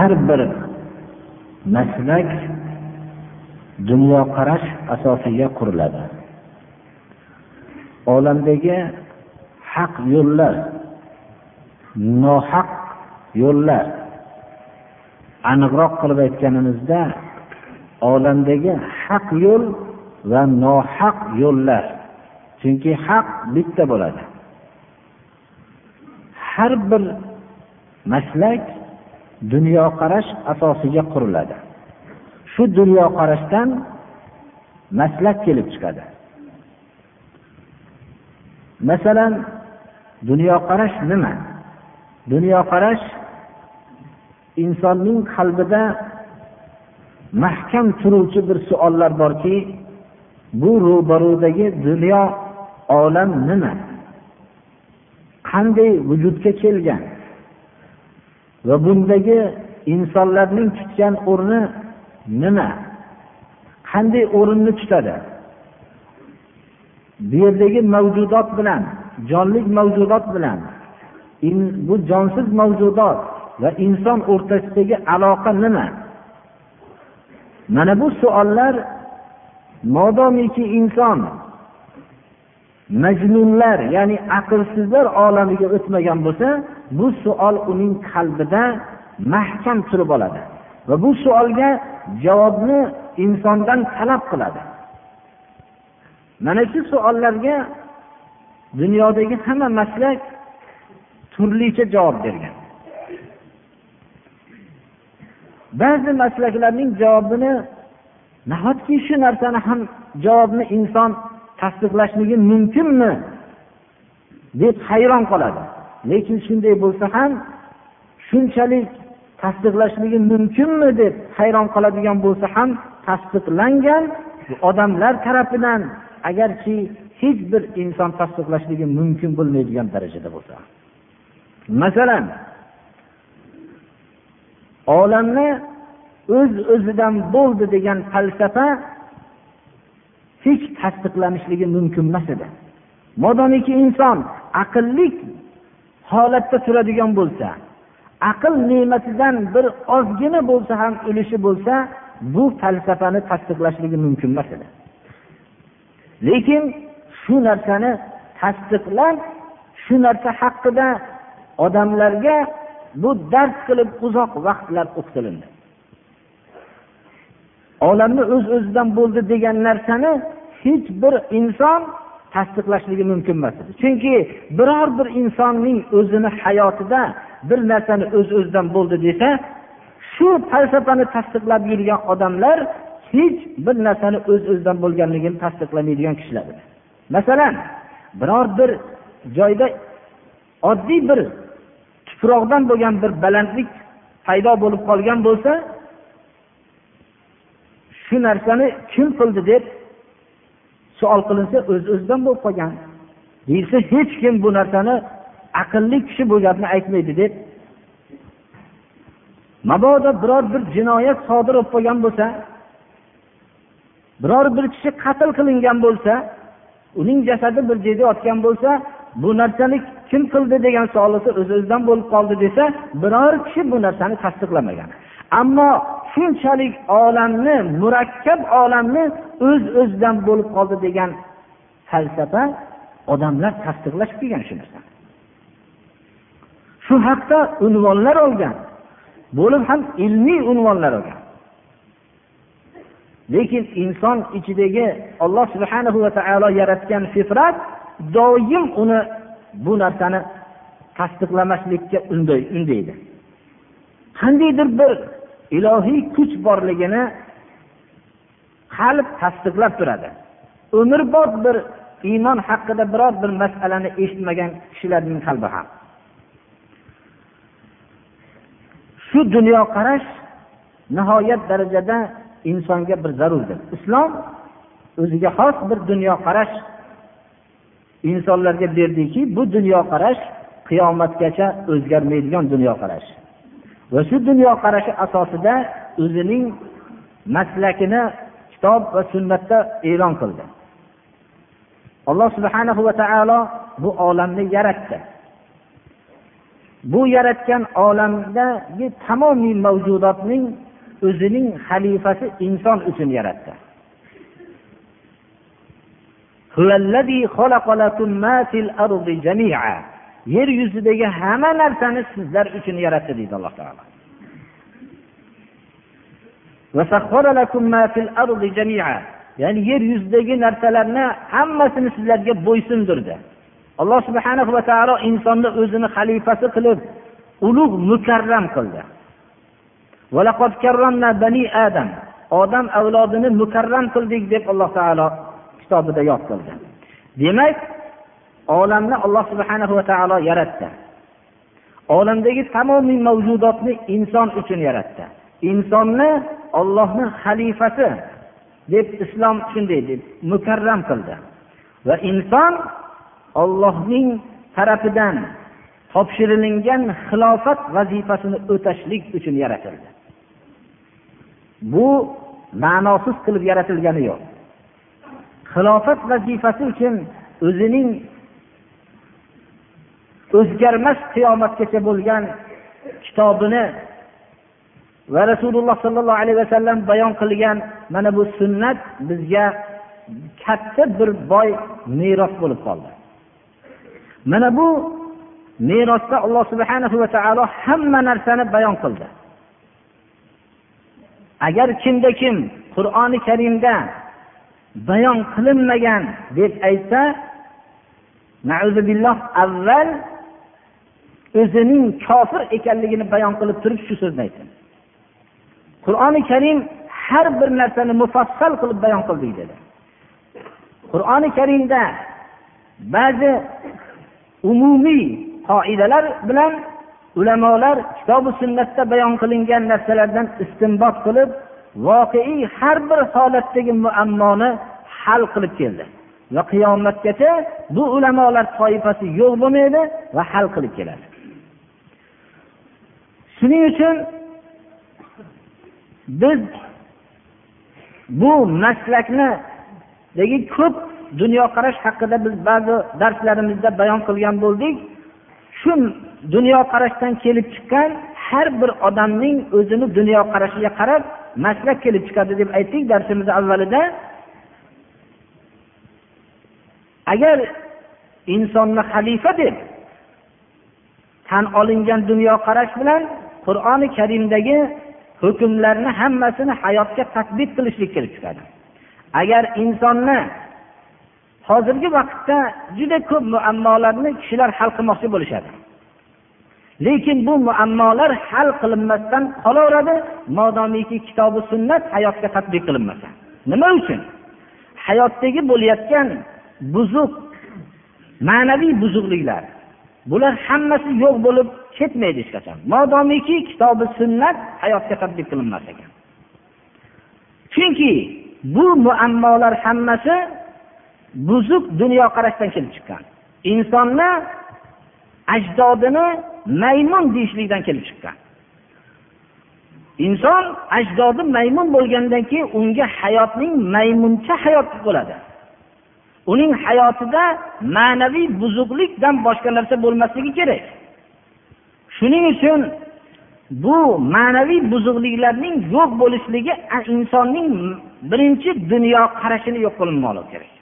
Har bir maslak dunyoqarash asosiga quriladi. Olamdagi haq yo'llar nohaq yo'llar aniqroq qilib aytganimizda olamdagi haq yo'l va nohaq yo'llar. Chunki haq bitta bo'ladi. Har bir maslak dunyoqarash asosiga quriladi. Shu dunyoqarashdan maslak kelib chiqadi. Masalan dunyoqarash nima? Dunyoqarash insonning qalbida mahkam turuvchi bir savollar borki bu ro'barudagi dunyo olam nima? Qanday vujudga kelgan? Va bundagi insonlarning tutgan o'rni nima? Qanday o'rinni tutadi? Bu yerdagi mavjudot bilan jonli mavjudot bilan bu jonsiz mavjudot va inson o'rtasidagi aloqa nima? Mana bu savollar modomiki inson majnunlar ya'ni aqlsizlar olamiga o'tmagan bo'lsa bu savol uning qalbida mahkam turib oladi va bu savolga javobni insondan talab qiladi. Mana shu savollarga dunyodagi hamma maslak turlicha javob bergan. Ba'zi maslaklarning javobini nahotki shu narsani ham javobni inson tasdiqlashligi mumkinmi deb hayron qoladi. Lekin shunday bo'lsa ham shunchalik tasdiqlashligi mumkinmi deb hayron qoladigan bo'lsa ham tasdiqlangan odamlar tarafidan agarki hech bir inson tasdiqlashligi mumkin bo'lmaydigan darajada bo'lsa masalan olamni o'z öz o'zidan bo'ldi degan falsafa hech tasdiqlanishligi mumkin emas edi. Modomiki inson aqlli holatda turadigan bo'lsa aql ne'matidan bir ozgina bo'lsa ham ulushi bo'lsa bu falsafani tasdiqlashligi mumkin emas edi. Lekin shu narsani tasdiqlab shu narsa haqida odamlarga bu dars qilib uzoq vaqtlar o'qitilindi olamni o'z öz o'zidan bo'ldi degan narsani hech bir inson tasdiqlashligi mumkin emas edi. Chunki biror bir insonning o'zini hayotida bir narsani o'z öz o'zidan bo'ldi desa shu falsafani tasdiqlab yurgan odamlar hech bir narsani o'z öz o'zidan bo'lganligini tasdiqlamaydigan kishilar masalan biror bir joyda oddiy bir tuproqdan bo'lgan bir balandlik paydo bo'lib qolgan bo'lsa shu narsani kim qildi deb savol qilinsa o'z öz o'zidan bo'lib qolgan. Deyilsa hech kim bu narsani aqlli kishi bu gapni aytmaydi deb mabodo biror bir jinoyat sodir bo'lib qolgan bo'lsa biror bir kishi qatl qilingan bo'lsa uning jasadi bir joyda yotgan bo'lsa bu narsani kim qildi degan savol o'z öz o'zidan bo'lib qoldi desa biror kishi bu narsani tasdiqlamagan. Ammo shunchalik olamni murakkab olamni o'z öz o'zidan bo'lib qoldi degan falsafa odamlar tasdiqlashib kelgan shu narsani. Shu haqda unvonlar olgan bo'lib ham ilmiy unvonlar olgan. Lekin inson ichidagi alloh subhana va taolo yaratgan fitrat doim uni bu narsani tasdiqlamaslikka undaydi. Qandaydir bir ilohiy kuch borligini qalb tasdiqlab turadi. Umrbod bir iymon haqida biror bir masalani eshitmagan kishilarning qalbi ham. Shu dunyoqarash nihoyat darajada insonga bir zarurdir. Islom o'ziga xos bir dunyoqarash insonlarga berdiki bu dunyoqarash qiyomatgacha o'zgarmaydigan dunyoqarash va shu dunyoqarashi asosida o'zining maslakini kitob va sunnatda e'lon qildi. Alloh subhanahu va taolo bu olamni yaratdi. Bu yaratgan olamdagi tamomiy mavjudotning o'zining xalifasi inson uchun yaratdi. Yer yuzidagi hamma narsani sizlar uchun yaratdi deydi alloh taolo. Ya'ni yer yuzidagi narsalarni hammasini sizlarga bo'ysundirdi. Alloh subhana va taolo insonni o'zini xalifasi qilib ulug' mukarram qildi. Odam avlodini mukarram qildik deb alloh taolo kitobida yod qildi. Demak olamni alloh subhana va taolo yaratdi. Olamdagi tamomiy mavjudotni inson uchun yaratdi. Insonni ollohni xalifasi deb islom shunday deb mukarram qildi. Va inson ollohning tarafidan topshirilingan xilofat vazifasini o'tashlik uchun yaratildi. Bu ma'nosiz qilib yaratilgani yo'q. Xilofat vazifasi uchun o'zining o'zgarmas qiyomatgacha bo'lgan kitobini va rasululloh sollallohu alayhi vasallam bayon qilgan mana bu sunnat bizga katta bir boy meros bo'lib qoldi. Mana bu merosda alloh subhanahu va taolo hamma narsani bayon qildi. Agar kimda kim qur'oni karimda bayon qilinmagan deb aytsa avval o'zining kofir ekanligini bayon qilib turib shu so'zni aytdi qur'oni karim har bir narsani mufassal qilib bayon qildik dedi. Qur'oni karimda ba'zi umumiy qoidalar bilan ulamolar kitobi sunnatda bayon qilingan narsalardan istinbot qilib voqeiy har bir holatdagi muammoni hal qilib keldi. Va qiyomatgacha bu ulamolar toifasi yo'q bo'lmaydi va hal qilib keladi. Shuning uchun biz bu maslaknidagi ko'p dunyoqarash haqida biz ba'zi darslarimizda bayon qilgan bo'ldik. Shu dunyoqarashdan kelib chiqqan har bir odamning o'zini dunyoqarashiga qarab maslak kelib chiqadi deb aytdik darsimiz avvalida. Agar insonni xalifa deb tan olingan dunyoqarash bilan qur'oni karimdagi hukmlarni hammasini hayotga tadbiq qilishlik kelib chiqadi. Agar insonni hozirgi vaqtda juda ko'p muammolarni kishilar hal qilmoqchi bo'lishadi. Lekin bu muammolar hal qilinmasdan qolaveradi modomiki kitobi sunnat hayotga tadbiq qilinmasa. Nima uchun? Hayotdagi bo'layotgan buzuq ma'naviy buzuqliklar bular hammasi yo'q bo'lib ketmaydi hech qachon. Modomiki kitobi sunnat hayotga tadbiq qilinmas ekan. Chunki bu muammolar hammasi buzuq dunyoqarashdan kelib chiqqan. Insonni ajdodini maymun deyishlikdan kelib chiqqan. Inson ajdodi maymun bo'lgandan keyin unga hayotning maymuncha hayot bo'ladi. Uning hayotida ma'naviy buzuqlikdan boshqa narsa bo'lmasligi kerak. Shuning uchun bu ma'naviy buzuqliklarning yo'q bo'lishligi insonning birinchi dunyo qarashini yo'q qilinmoqligi kerak.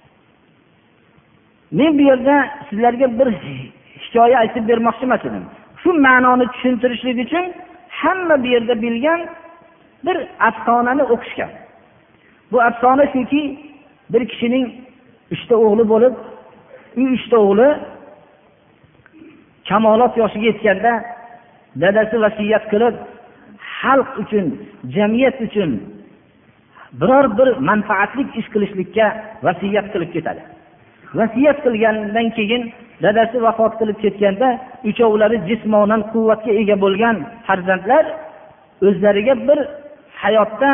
Men bu yerda sizlarga bir hikoya aytib bermoqchi emas edim shu ma'noni tushuntirishlik uchun hamma bu yerda bilgan bir afsonani o'qishgan. Bu afsona shuki bir kishining uchta o'g'li bo'lib u uchta o'g'li kamolot yoshiga yetganda dadasi vasiyat qilib xalq uchun jamiyat uchun biror bir manfaatli ish qilishlikka vasiyat qilib ketadi. Vasiyat qilgandan keyin dadasi vafot qilib ketganda uchovlari jismonan quvvatga ega bo'lgan farzandlar o'zlariga bir hayotda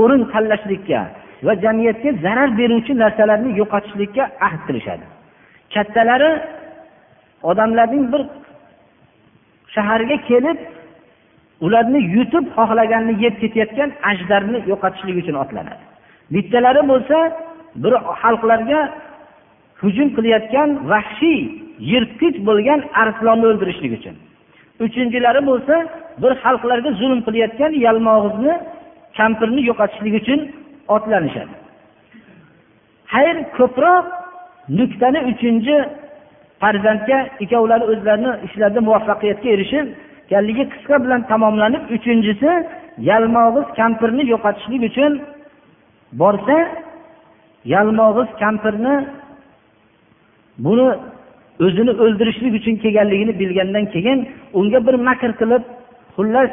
o'rin tanlashlikka va jamiyatga zarar beruvchi narsalarni yo'qotishlikka ahd qilishadi. Kattalari odamlarning bir shaharga kelib ularni yutib xohlaganini yeb ketayotgan ajdarni yo'qotishlik uchun otlanadi. Bittalari bo'lsa bir xalqlarga hujum qilayotgan vahshiy yirtqich bo'lgan arslonni o'ldirishlik uchun. Uchinchilari bo'lsa bir xalqlarga zulm qilayotgan yalmog'izni kampirni yo'qotishlik uchun otlanishadi. Xayr ko'proq nuktani uchinchi farzandga ikkovlari o'zlarini ishlarida muvaffaqiyatga erishganligi qisqa bilan tamomlanib uchinchisi yalmog'iz kampirni yo'qotishlik uchun borsa yalmog'iz kampirni buni o'zini o'ldirishlik uchun kelganligini bilgandan keyin unga bir makr qilib xullas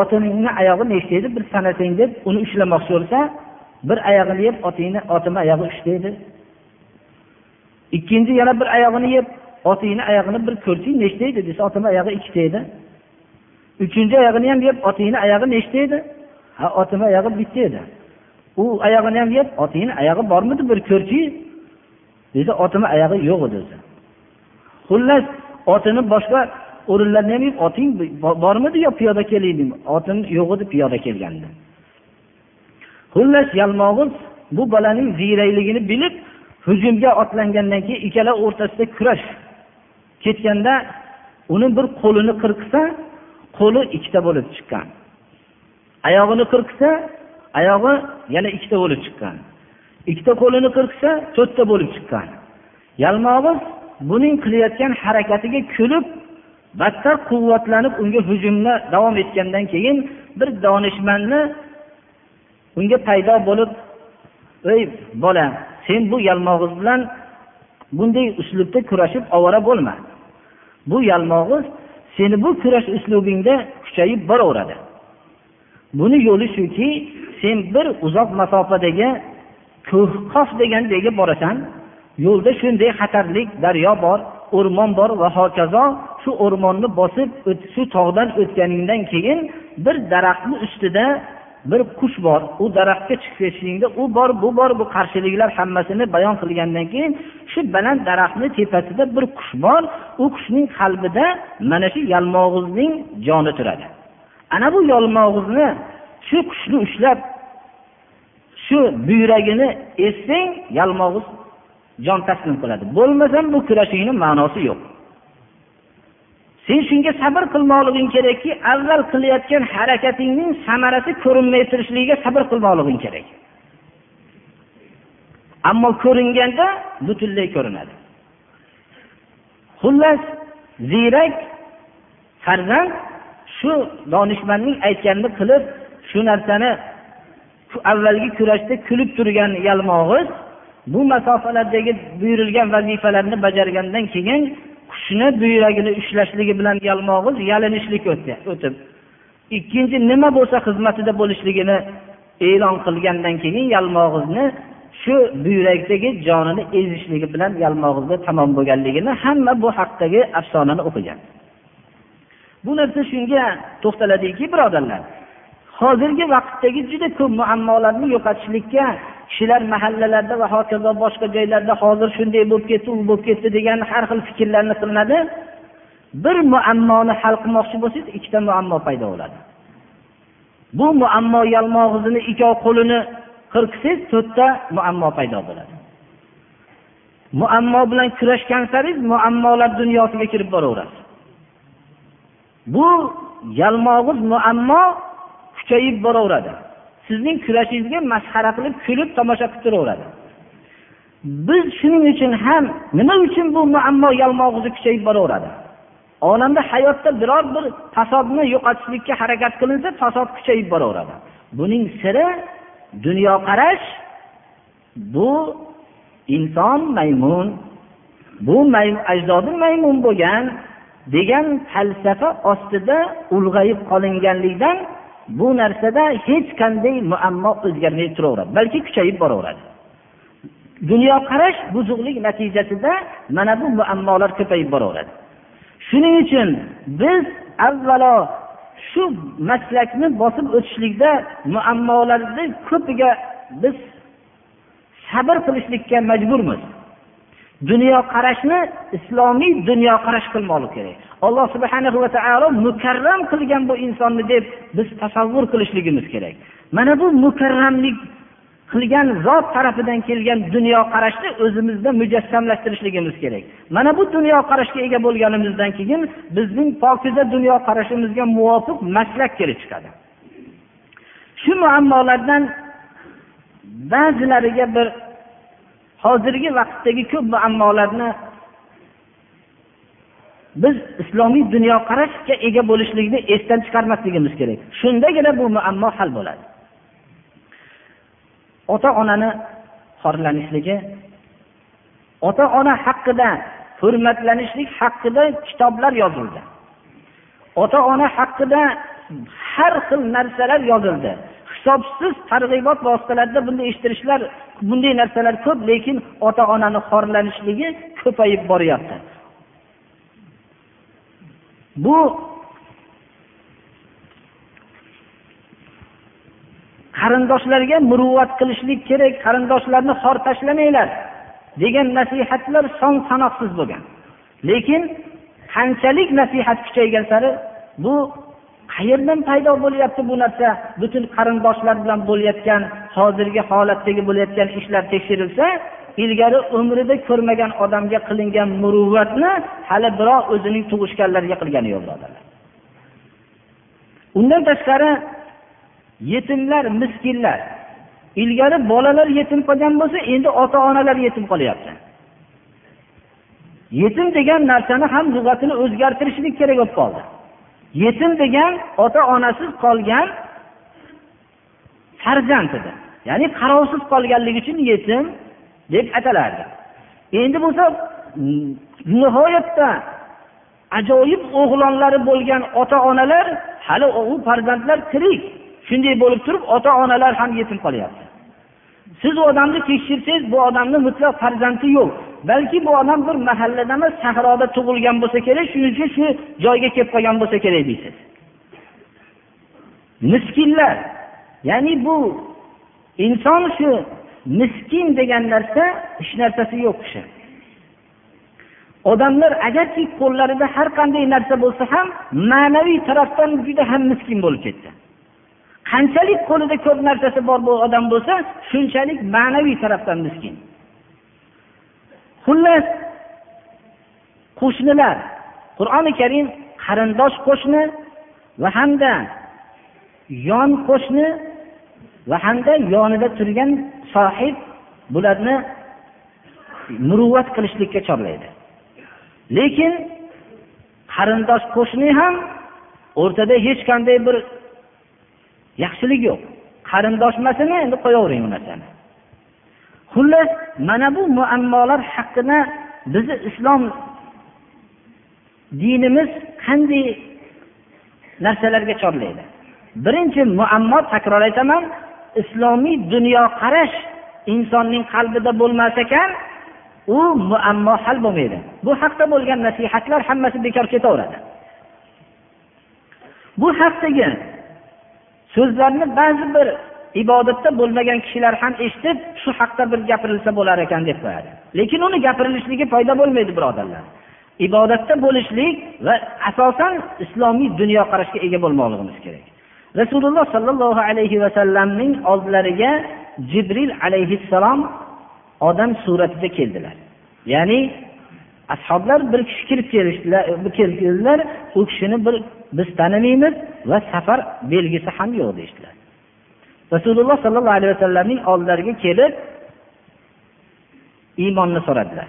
otingni oyog'i nechta edi bir sanasang deb uni ushlamoqchi bo'lsa bir oyog'ini yeb otingni otimni oyog'i uchta edi ikkinchi yana bir oyog'ini yeb otingni oyog'ini bir ko'rsang nechta edi desa otimni oyog'i ikkita edi uchinchi oyog'ini ham yeb otingni oyog'i nechta edi ha otimni oyog'i bitta edi u oyog'ini ham yeb otingni oyog'i bormidi bir ko'rchi desa otimni oyog'i yo'q edi o'zi xullas otini boshqa o'rinlarni ham yeb oting bormidi yo piyoda kelding otim yo'q edi piyoda kelgandi xullas yalmog'iz bu bolaning ziyrakligini bilib hujumga otlangandan keyin ikkala o'rtasida kurash. Ketganda uni bir qo'lini qirqsa qo'li ikkita bo'lib chiqqan. Oyog'ini qirqsa oyog'i yana ikkita bo'lib chiqqan. Ikkita qo'lini qirqsa to'rtta bo'lib chiqqan. Yalmog'iz buning qilayotgan harakatiga kulib battar quvvatlanib unga hujumni davom etgandan keyin bir donishmandni unga paydo bo'lib ey bola sen bu yalmog'iz bilan bunday uslubda kurashib ovora bo'lma. Bu yalmog'iz seni bu kurash uslubingda kuchayib boraveradi. Buni yo'li shuki sen bir uzoq masofadagi ko'hqof degan joyga borasan. Yo'lda shunday xatarlik daryo bor o'rmon bor va hokazo shu o'rmonni bosib shu tog'dan o'tganingdan keyin bir daraxtni ustida bir qush bor u daraxtga chiqib ketishingda u bor bu bor bu qarshiliklar hammasini bayon qilgandan keyin shu baland daraxtni tepasida bir qush bor u qushning qalbida mana shu yalmog'izning joni turadi. Ana bu yalmog'izni shu qushni ushlab shu buyragini essang yalmog'iz jon taslim qiladi. Bo'lmasam bu kurashingni ma'nosi yo'q. Sen shunga sabr qilmoqliging kerakki avval qilayotgan harakatingning samarasi ko'rinmay turishligiga sabr qilmoqliging kerak. Ammo ko'ringanda butunlay ko'rinadi. Xullas ziyrak farzand shu donishmandning aytganini qilib shu narsani avvalgi kurashda kulib turgan yalmog'iz bu masofalardagi buyurilgan vazifalarni bajargandan keyin shuni buyragini ushlashligi bilan yalmog'iz yalinishlik o'tib. Ikkinchi nima bo'lsa xizmatida bo'lishligini e'lon qilgandan keyin yalmog'izni shu buyrakdagi jonini ezishligi bilan yalmog'izda tamom bo'lganligini hamma bu haqdagi afsonani o'qigan. Bu narsa shunga to'xtaladiki birodarlar hozirgi vaqtdagi juda ko'p muammolarni yo'qotishlikka kishilar mahallalarda va hokazo boshqa joylarda hozir shunday bo'lib ketdi u bo'lib ketdi degan har xil fikrlarni qilinadi. Bir muammoni hal qilmoqchi bo'lsangiz ikkita muammo paydo bo'ladi. Bu muammo yalmog'izini ikkov qo'lini qirqsangiz to'rtta muammo paydo bo'ladi. Muammo bilan kurashgan saringiz muammolar dunyosiga kirib boraverasiz. Bu yalmog'iz muammo kuchayib boraveradi. Sizning kurashingizga masxara qilib kulib tomosha qilib turaveradi biz shuning uchun ham nima uchun bu muammo yalmog'izi kuchayib boraveradi? Olamda hayotda biror bir fasodni yo'qotishlikka harakat qilinsa fasod kuchayib boraveradi. Buning siri dunyoqarash bu inson maymun bu ajdodi maymun bo'lgan degan falsafa ostida ulg'ayib qolinganlikdan bu narsada hech qanday muammo o'zgarmay turaveradi balki kuchayib boraveradi. Dunyoqarash buzuqlik natijasida mana bu muammolar ko'payib boraveradi. Shuning uchun biz avvalo shu maslakni bosib o'tishlikda muammolarni ko'piga biz sabr qilishlikka majburmiz. Dunyoqarashni islomiy dunyoqarash qilmoqlik kerak. Alloh subhana va taolo mukarram qilgan bu insonni deb biz tasavvur qilishligimiz kerak. Mana bu mukarramlik qilgan zot tarafidan kelgan dunyoqarashni o'zimizda mujassamlashtirishligimiz kerak. Mana bu dunyoqarashga ega bo'lganimizdan keyin bizning pokiza dunyoqarashimizga muvofiq maslak kelib chiqadi. Shu muammolardan ba'zilariga bir hozirgi vaqtdagi ko'p muammolarni biz islomiy dunyoqarashga ega bo'lishlikni esdan chiqarmasligimiz kerak. Shundagina bu muammo hal bo'ladi. Ota onani xorlanishligi ota ona haqida hurmatlanishlik haqida kitoblar yozildi. Ota ona haqida har xil narsalar yozildi. Hisobsiz targ'ibot vositalarida bunday eshittirishlar bunday narsalar ko'p lekin ota onani xorlanishligi ko'payib boryapti. Bu qarindoshlarga muruvvat qilishlik kerak qarindoshlarni xor tashlamanglar degan nasihatlar son sanoqsiz bo'lgan. Lekin qanchalik nasihat kuchaygan sari bu qayerdan paydo bo'lyapti bu narsa? Butun qarindoshlar bilan bo'layotgan hozirgi holatdagi bo'layotgan ishlar tekshirilsa ilgari umrida ko'rmagan odamga qilingan muruvvatni hali birov o'zining tug'ishganlariga qilgani yo'q birodarlar. Undan tashqari yetimlar miskinlar. Ilgari bolalar yetim qolgan bo'lsa endi ota onalar yetim qolyapti. Yetim degan narsani ham lug'atini o'zgartirishlik kerak bo'lib qoldi. Yetim degan ota onasiz qolgan farzand edi. Ya'ni qarovsiz qolganligi uchun yetim deb atalardi. Endi bo'lsa nihoyatda ajoyib o'g'lonlari bo'lgan ota onalar hali u farzandlar tirik shunday bo'lib turib ota onalar ham yetim qolyapti. Siz u odamni tekshirsangiz bu odamni mutlaq farzandi yo'q. Balki bu odam bir mahallada emas sahroda tug'ilgan bo'lsa kerak shuning uchun shu joyga kelib qolgan bo'lsa kerak deysiz. Miskinlar ya'ni bu inson shu miskin degan narsa hech narsasi yo'q kishi odamlar agarki qo'llarida har qanday narsa bo'lsa ham ma'naviy tarafdan juda ham miskin bo'lib ketdi. Qanchalik qo'lida ko'p narsasi bor bu odam bo'lsa shunchalik ma'naviy tarafdan miskin. Xullas qo'shnilar qur'oni karim qarindosh qo'shni va hamda yon qo'shni va hamda yonida turgan sohib bularni muruvvat qilishlikka chorlaydi. Lekin qarindosh qo'shni ham o'rtada hech qanday bir yaxshilik yo'q. Qarindoshmasini endi qo'yavering u narsani. Xullas mana bu muammolar haqida bizni islom dinimiz qanday narsalarga chorlaydi? Birinchi muammo takror aytaman islomiy dunyoqarash insonning qalbida bo'lmas ekan u muammo hal bo'lmaydi. Bu haqda bo'lgan nasihatlar hammasi bekor ketaveradi. Bu haqdagi so'zlarni ba'zi bir ibodatda bo'lmagan kishilar ham eshitib shu haqda bir gapirilsa bo'lar ekan deb qo'yadi. Lekin uni gapirilishligi foyda bo'lmaydi birodarlar. Ibodatda bo'lishlik va asosan islomiy dunyoqarashga ega bo'lmoqligimiz kerak. Rasululloh sollallohu alayhi vasallamning oldilariga jibril alayhissalom odam suratida keldilar. Ya'ni ashoblar bir kishi kirib keldilar u kishini bir biz tanimaymiz va safar belgisi ham yo'q deyishdilar. Rasululloh sollallohu alayhi vasallamning oldilariga kelib iymonni so'radilar.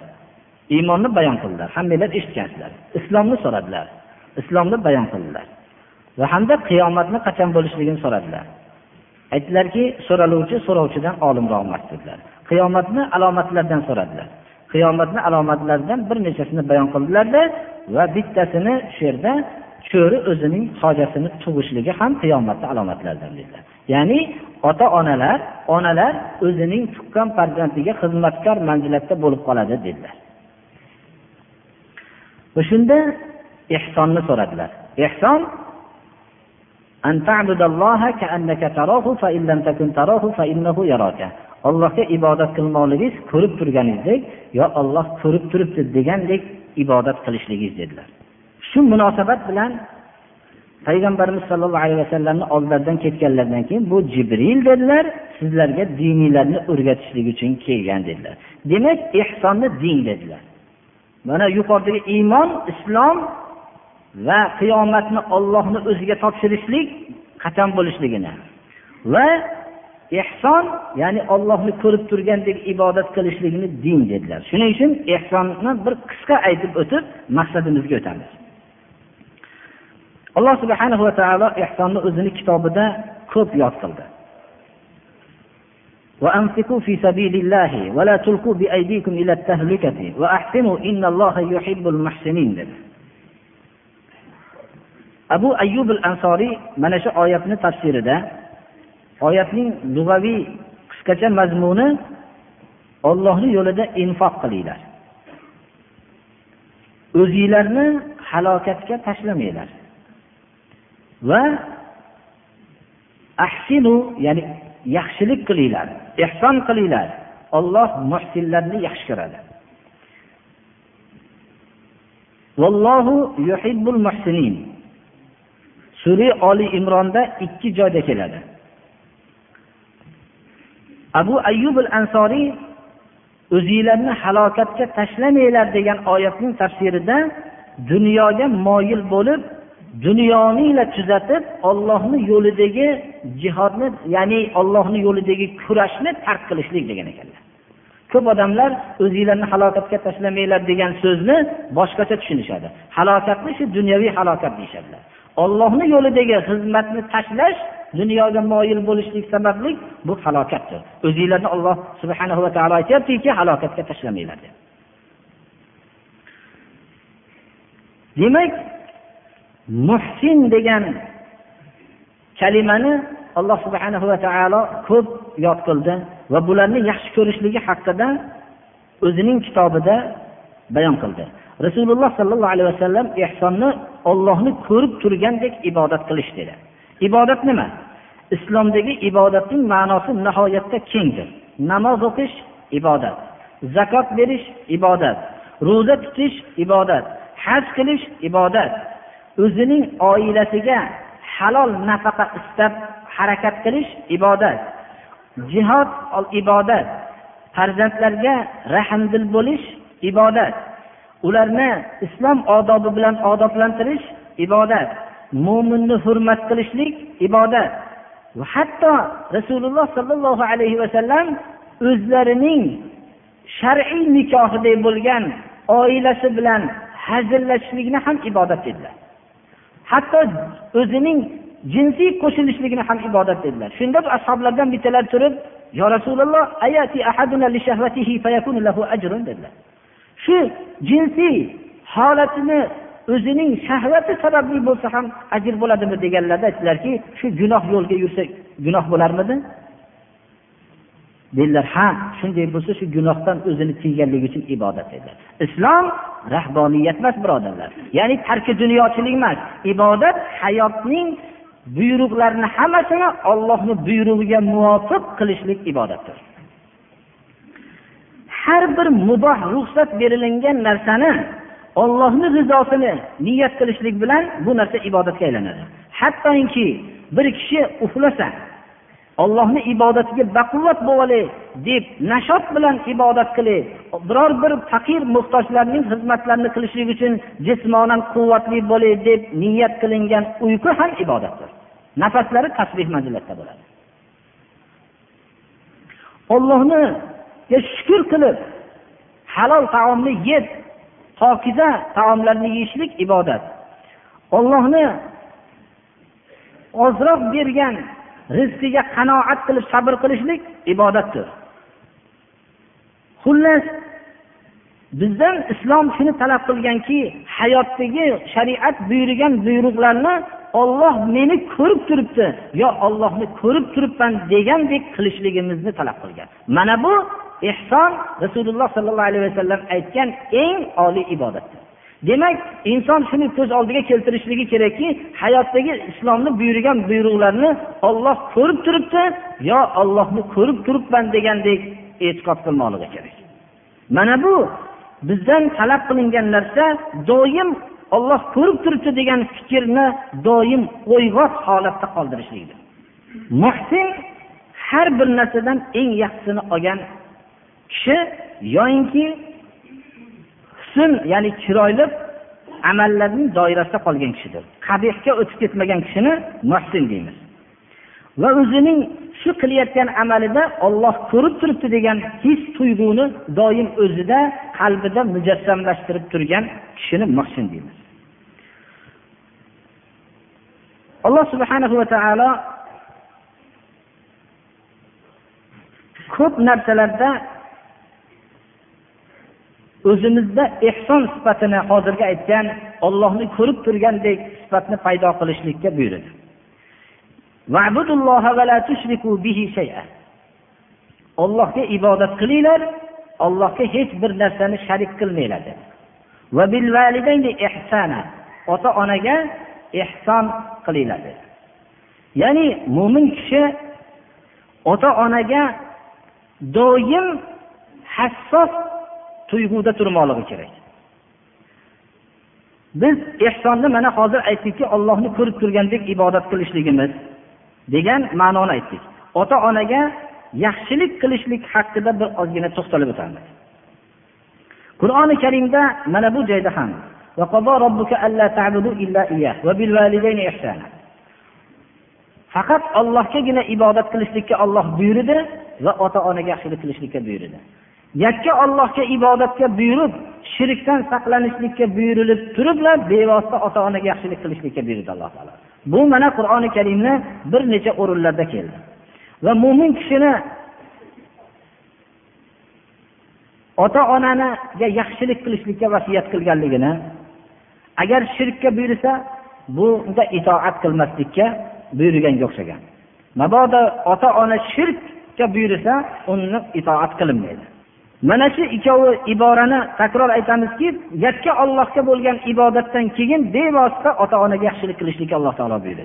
Iymonni bayon qildilar. Hammanglar eshitgansizlar islomni so'radilar. Islomni bayon qildilar. Va hamda qiyomatni qachon bo'lishligini so'radilar. Aytdilarki so'raluvchi so'rovchidan olimroq emas dedilar qiyomatni alomatlaridan so'radilar. Qiyomatni alomatlaridan bir nechasini bayon qildilarda va bittasini shu yerda cho'ri o'zining hojasini tug'ishligi ham qiyomatni alomatlaridan dedilar. Ya'ni ota onalar onalar o'zining tuqqan farzandiga xizmatkor manzilatda bo'lib qoladi dedilar. Va shunda ehsonni so'radilar. Ehson allohga ibodat qilmoqligingiz ko'rib turganingizdek yo olloh ko'rib turibdi degandek ibodat qilishligingiz dedilar. Shu munosabat bilan payg'ambarimiz sollallohu alayhi vasallamni oldlaridan ketganlaridan keyin bu jibril dedilar sizlarga diniylarni o'rgatishlik uchun kelgan dedilar. Demak ehsonni din dedilar. Mana yuqoridagi iymon islom va qiyomatni ollohni o'ziga topshirishlik qachon bo'lishligini va ehson ya'ni ollohni ko'rib turgandek ibodat qilishlikni din dedilar. Shuning uchun ehsonni bir qisqa aytib o'tib maqsadimizga o'tamiz. alloh subhana va taolo ehsonni o'zini kitobida ko'p yod qildi وأنفقوا في سبيل الله ولا تلقوا بأيديكم إلى التهلكة وأحسنوا إن الله يحب المحسنين dedi. Abu Ayyub al-Ansoriy mana shu oyatni tafsirida oyatning lug'aviy qisqacha mazmuni Allohning yo'lida infoq qilinglar. O'zinglarni halokatga tashlamanglar. Va ahsinu ya'ni yaxshilik qilinglar ehson qilinglar. Olloh muhsinlarni yaxshi ko'radi. Vallohu yuhibbul muhsinin. Sura oli imronda ikki joyda keladi. Abu ayyub al ansoriy o'zinglarni halokatga tashlamanglar degan oyatning tafsirida dunyoga moyil bo'lib dunyoniyla tuzatib ollohni yo'lidagi jihodni ya'ni ollohni yo'lidagi kurashni tark qilishlik degan ekanlar. Ko'p odamlar o'zinglarni halokatga tashlamanglar degan so'zni boshqacha tushunishadi. Halokatni shu dunyoviy halokat deyishadilar. Ollohni yo'lidagi xizmatni tashlash dunyoga moyil bo'lishlik sababli bu halokatdir. O'zinglarni olloh subhanahu va taolo aytyaptiki halokatga tashlamanglar deb. Demak muhsin degan kalimani alloh subhana va taolo ko'p yod qildi va bularni yaxshi ko'rishligi haqida o'zining kitobida bayon qildi. Rasululloh sollallohu alayhi vasallam ehsonni ollohni ko'rib turgandek ibodat qilish dedi. Ibodat nima? Islomdagi ibodatning ma'nosi nihoyatda kengdir. Namoz o'qish ibodat zakot berish ibodat ro'za tutish ibodat haj qilish ibodat o'zining oilasiga halol nafaqa istab harakat qilish ibodat jihod ibodat farzandlarga rahmdil bo'lish ibodat ularni islom odobi bilan odoblantirish ibodat mo'minni hurmat qilishlik ibodat. Va hatto rasululloh sollallohu alayhi vasallam o'zlarining shar'iy nikohiday bo'lgan oilasi bilan hazillashishlikni ham ibodat dedilar hatto o'zining jinsiy qo'shilishligini ham ibodat dedilar. Shunda ashoblardan bittalari turib yo rasululloh dedilar. Shu jinsiy holatini o'zining shahvati sababli bo'lsa ham ajr bo'ladimi deganlarda aytdilarki shu gunoh yo'lga yursa gunoh bo'larmidi? Dedilar ha shunday bo'lsa shu gunohdan o'zini tiyganligi uchun ibodat dedilar islom rahboniyat emas birodarlar. Ya'ni tarki dunyochilik emas. Ibodat hayotning buyruqlarini hammasini ollohni buyrug'iga muvofiq qilishlik ibodatdir. Har bir muboh ruxsat berilingan narsani ollohni rizosini niyat qilishlik bilan bu narsa ibodatga aylanadi. Hattoki bir kishi uxlasa ollohni ibodatiga baquvvat bo'lay deb nashot bilan ibodat qilay biror bir faqir muhtojlarning xizmatlarini qilishlik uchun jismonan quvvatli bo'lay deb niyat qilingan uyqu ham ibodatdir. Nafaslari tasbeh manzilatda bo'ladi. Ollohni shukur qilib halol taomni yeb pokiza taomlarni yeyishlik ibodat. Ollohni ozroq bergan rizqiga qanoat qilib sabr qilishlik ibodatdir. Xullas bizdan islom shuni talab qilganki hayotdagi shariat buyurgan buyruqlarni olloh meni ko'rib turibdi yo ollohni ko'rib turibman degandek qilishligimizni talab qilgan. Mana bu ehson rasululloh sollallohu alayhi vasallam aytgan eng oliy ibodatdir. Demak inson shuni ko'z oldiga keltirishligi kerakki hayotdagi islomni buyurgan buyruqlarni olloh ko'rib turibdi yo ollohni ko'rib turibman degandek e'tiqod qilmoqligi kerak. Mana bu bizdan talab qilingan narsa doim olloh ko'rib turibdi degan fikrni doim o'yg'oq holatda qoldirishlikdir. Muhsin har bir narsadan eng yaxshisini olgan kishi yoyinki husn ya'ni chiroyli amallarning doirasida qolgan kishidir. Qabihga o'tib ketmagan kishini muhsin deymiz. Va o'zining shu qilayotgan amalida olloh ko'rib turibdi degan his tuyg'uni doim o'zida qalbida mujassamlashtirib turgan kishini muhsin deymiz. Alloh subhanahu va taolo ko'p narsalarda o'zimizda ehson sifatini hozirgi aytgan ollohni ko'rib turgandek sifatni paydo qilishlikka buyurdi ollohga ibodat qilinglar ollohga hech bir narsani sharik qilmanglar ota onaga ehson qilinglar ya'ni mo'min kishi ota onaga doim hassos tuyg'uda turmoqligi kerak. Biz ehsonni mana hozir aytdikki ollohni ko'rib turgandek ibodat qilishligimiz degan ma'noni aytdik. Ota onaga yaxshilik qilishlik haqida bir ozgina to'xtalib o'tamiz. Qur'oni karimda mana bu joyda ham faqat ollohgagina ibodat qilishlikka olloh buyurdi va ota onaga yaxshilik qilishlikka buyurdi. Yakka ollohga ibodatga buyurib shirkdan saqlanishlikka buyurilib turiblar bevosita ota onaga yaxshilik qilishlikka buyurdi alloh taolo. Bu mana qur'oni karimni bir necha o'rinlarda keldi. Va mo'min kishini ota onaniga yaxshilik qilishlikka vasiyat qilganligini agar shirkka buyursa bunga itoat qilmaslikka buyurganga o'xshagan. Mabodo ota ona shirkka buyursa uni itoat qilinmaydi mana shu ikkovi iborani takror aytamizki yakka ollohga bo'lgan ibodatdan keyin bevosita ota onaga yaxshilik qilishlikka alloh taolo buyurdi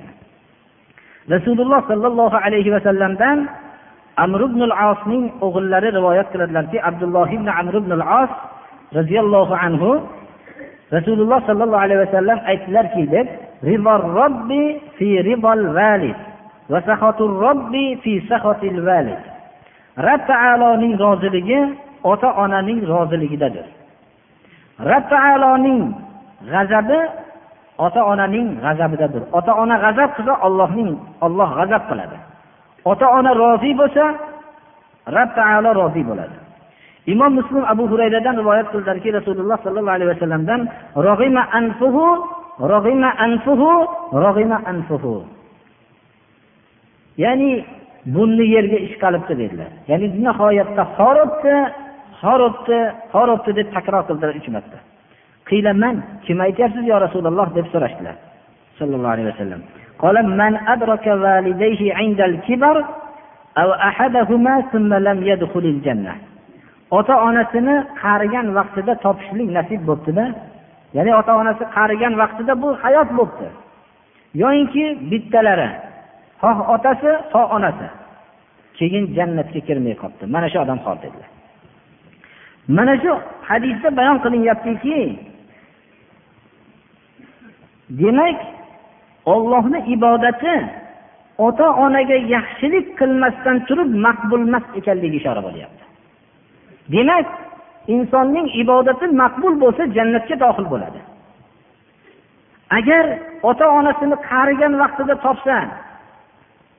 rasululloh sollallohu alayhi vasallamdan amr ibn osning o'g'illari rivoyat qiladilarki abdulloh ibn amr ibn os roziyallohu anhu rasululloh sollallohu alayhi vasallam aytdilarki deb robbi fi ribol valid va sahotur robbi fi sahotil valid. Rob taoloning roziligi ota onaning roziligidadir. Rob taoloning g'azabi ota onaning g'azabidadir. Ota ona g'azab qilsa ollohning olloh g'azab qiladi. Ota ona rozi bo'lsa rob taolo rozi bo'ladi. Imom muslim abu hurayradan rivoyat qildilarki rasululloh sollallohu alayhi vasallamdan rog'ima anfuhu rog'ima anfuhu rog'ima anfuhu. Ya'ni bunni yerga ishqalibdi dedilar. Ya'ni nihoyatda horibdi horibdi horibdi deb takror qildilar uch marta qiylaman kim aytyapsiz yo rasululloh deb so'rashdilar sallallohu alayhi vasallam قال من أدرك والديه عند الكبر أو أحدهما ثم لم يدخل الجنة ota onasini qarigan vaqtida topishlik nasib bo'libdida ya'ni ota onasi qarigan vaqtida bu hayot bo'libdi yoyinki bittalari xoh otasi xoh onasi keyin jannatga kirmay qolibdi mana shu odam xor dedilar Mana shu hadisda bayon qilinyaptiki demak ollohni ibodati ota onaga yaxshilik qilmasdan turib maqbul emas ekanligiga ishora bo'lyapti. Demak insonning ibodati maqbul bo'lsa jannatga dohil bo'ladi. Agar ota onasini qarigan vaqtida topsa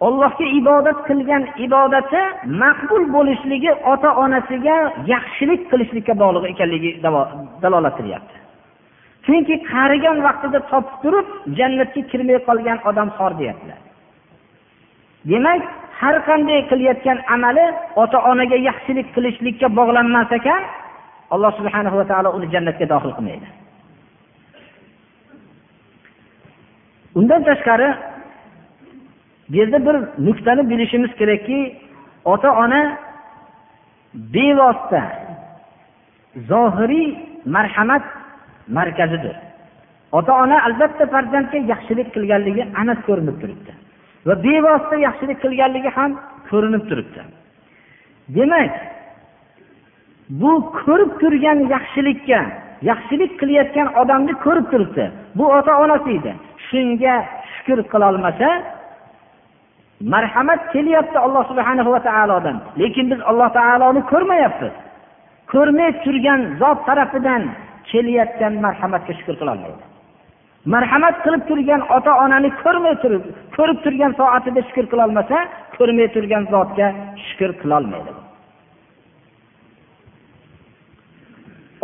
ollohga ibodat qilgan ibodati maqbul bo'lishligi ota onasiga yaxshilik qilishlikka bog'liq ekanligi dalolat qilyapti chunki qarigan vaqtida topib turib jannatga kirmay qolgan odam xor deyaptilar. Demak har qanday qilayotgan amali ota onaga yaxshilik qilishlikka bog'lanmas ekan alloh subhana va taolo uni jannatga dohil qilmaydi. Undan tashqari bu yerda bir nuqtani bilishimiz kerakki ota ona bevosita zohiriy marhamat markazidir. Ota ona albatta farzandga yaxshilik qilganligi aniq ko'rinib turibdi va bevosita yaxshilik qilganligi ham ko'rinib turibdi. Demak bu ko'rib turgan yaxshilikka yaxshilik qilayotgan odamni ko'rib turibdi. Bu ota onasi edi. Shunga shukur qilolmasa marhamat kelyapti alloh subhana va taolodan. Lekin biz alloh taoloni ko'rmayapmiz. Ko'rmay turgan zot tarafidan kelayotgan marhamatga shukur qilolmaydi. Marhamat qilib turgan ota onani ko'rmay turib ko'rib turgan soatida shukur qilolmasa ko'rmay turgan zotga shukur qilolmaydi.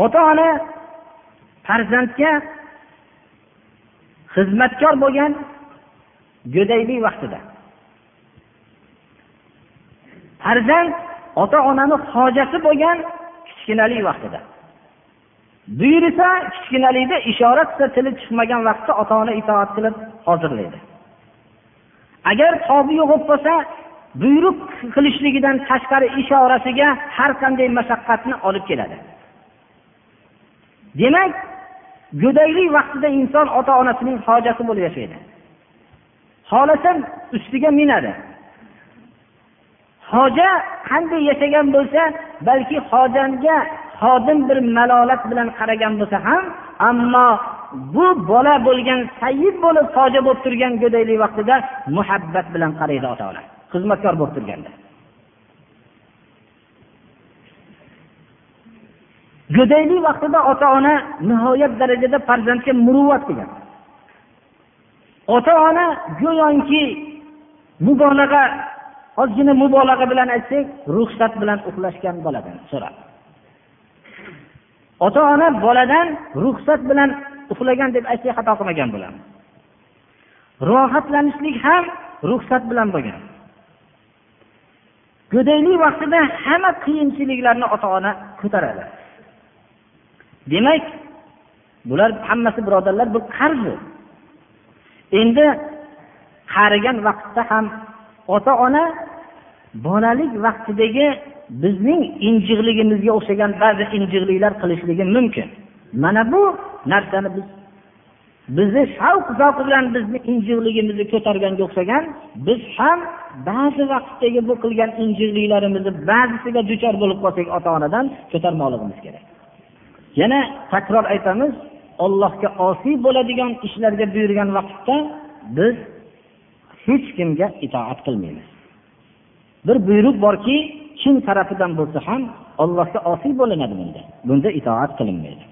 Ota ona farzandga xizmatkor bo'lgan go'daylik vaqtida farzand ota onani hojasi bo'lgan kichkinalik vaqtida. Buyursa kichkinalikda ishora qilsa tili chiqmagan vaqtda ota ona itoat qilib hozirlaydi. Agar tobi yo'q bo'lib qolsa buyruq qilishligidan tashqari ishorasiga har qanday mashaqqatni olib keladi. Demak go'daklik vaqtida inson ota onasining hojasi bo'lib yashaydi. Xohlasa ustiga minadi. Hoja qanday yashagan bo'lsa balki hojamga xodim bir malolat bilan qaragan bo'lsa ham ammo bu bola bo'lgan sayyid bo'lib hoja bo'lib turgan go'daylik vaqtida muhabbat bilan qaraydi ota ona xizmatkor bo'lib turganda. Go'daylik vaqtida ota ona nihoyat darajada farzandga muruvvat qilgan. Ota ona go'yoki mubolag'a ozgina mubolag'a bilan aytsak ruxsat bilan uxlashgan boladan so'rab ota ona boladan ruxsat bilan uxlagan deb aytsak xato qilmagan bo'lamiz rohatlanishlik ham ruxsat bilan bo'lgan. Go'daylik vaqtida hamma qiyinchiliklarni ota ona ko'taradi. Demak bular hammasi birodarlar bu qarzi endi qarigan vaqtda ham ota ona bolalik vaqtidagi bizning injiqligimizga o'xshagan ba'zi injiqliklar qilishligi mumkin. Mana bu narsani biz bizni shavq zavqi bilan bizni injiqligimizni ko'targanga o'xshagan biz ham ba'zi vaqtdagi bu qilgan injiqliklarimizni ba'zisiga duchor bo'lib qolsak ota onadan ko'tarmoqligimiz kerak. Yana takror aytamiz ollohga osiy bo'ladigan ishlarga buyurgan vaqtda biz hech kimga itoat qilmaymiz bir buyruq borki kim tarafidan bo'lsa ham allohga osiy bo'linadi bunda. Bunda itoat qilinmaydi.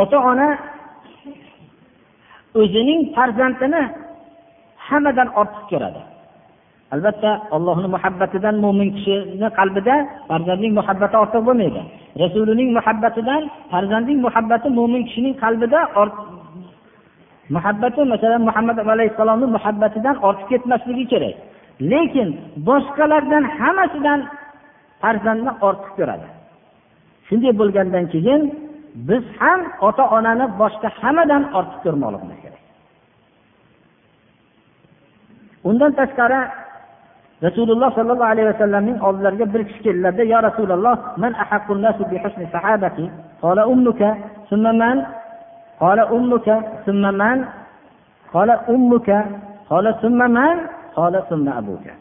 Ota ona o'zining farzandini hammadan ortiq ko'radi. Albatta allohni muhabbatidan mo'min kishini qalbida farzandning muhabbati ortiq bo'lmaydi. Rasulining muhabbatidan farzandning muhabbati mo'min kishining qalbida muhabbati masalan muhammad alayhissalomni muhabbatidan ortib ketmasligi kerak. Lekin boshqalardan hammasidan farzandni ortiq ko'radi. Shunday bo'lgandan keyin biz ham ota onani boshqa hammadan ortiq ko'rmoqligimiz kerak. Undan tashqari rasululloh sollallohu alayhi vasallamning oldilariga bir kishi keldilarda yo rasululloh man قال أمك ثم من ummuka أمك قال ثم ummuka قال ثم أبوك abuka.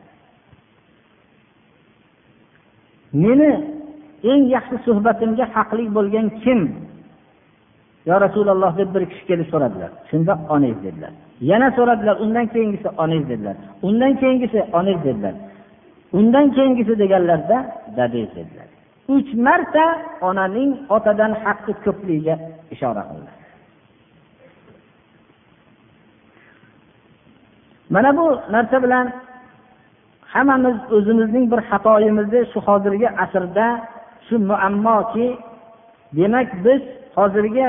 Meni eng yaxshi suhbatimga haqli bo'lgan kim? Yo rasululloh deb bir kishi kelib so'radilar. Shunda onangiz dedilar. Yana so'radilar undan keyingisi onangiz dedilar. Undan keyingisi onangiz dedilar. Undan keyingisi deganlarda dadangiz dedilar. Uch marta onaning otadan haqqi ko'pligiga ishora qildi. Mana bu narsa bilan hammamiz o'zimizning bir xatoyimizni shu hozirgi asrda shu muammoki demak biz hozirgi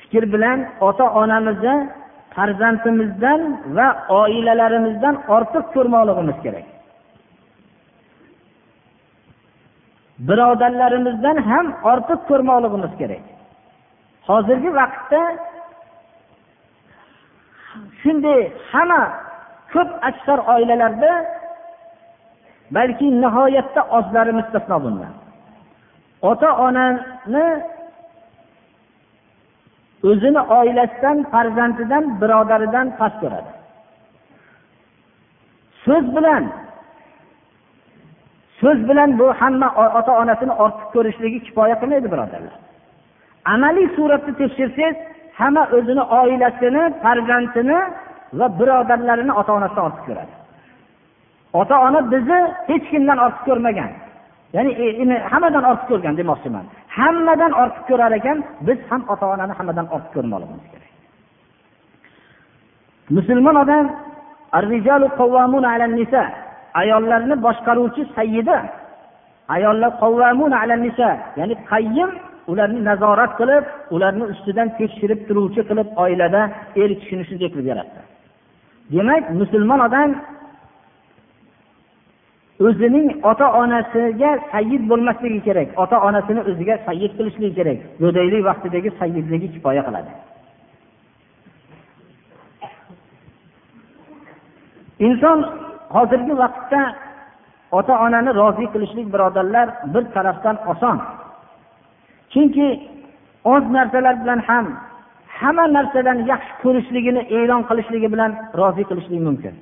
fikr bilan ota onamizni farzandimizdan va oilalarimizdan ortiq ko'rmoqligimiz kerak. Birodarlarimizdan ham ortiq ko'rmoqligimiz kerak. Hozirgi vaqtda shunday hamma ko'p aksar oilalarda balki nihoyatda ozlari mustasno bundan ota onani o'zini oilasidan farzandidan birodaridan past ko'radi. So'z bilan so'z bilan bu hamma ota onasini ortiq ko'rishligi kifoya qilmaydi birodarlar. Amaliy suratda tekshirsangiz hamma o'zini oilasini farzandini va birodarlarini ota onasidan ortiq ko'radi. Ota ona bizni hech kimdan ortiq ko'rmagan. Ya'ni e, e, hammadan ortiq ko'rgan demoqchiman. Hammadan ortiq ko'rar ekan biz ham ota onani hammadan ortiq ko'rmoqligimiz kerak. Musulmon odam ayollarni boshqaruvchi sayyida. Ayollar ya'ni qayyim ularni nazorat qilib ularni ustidan tekshirib turuvchi qilib oilada er kishini shunday qilib yaratdi. Demak musulmon odam o'zining ota onasiga sayyid bo'lmasligi kerak ota onasini o'ziga sayyid qilishligi kerak go'daylik vaqtidagi sayyidligi kifoya qiladi. Inson hozirgi vaqtda ota onani rozi qilishlik birodarlar bir tarafdan oson. Chunki oz narsalar bilan ham hamma narsadan yaxshi ko'rishligini e'lon qilishligi bilan rozi qilishlik mumkin.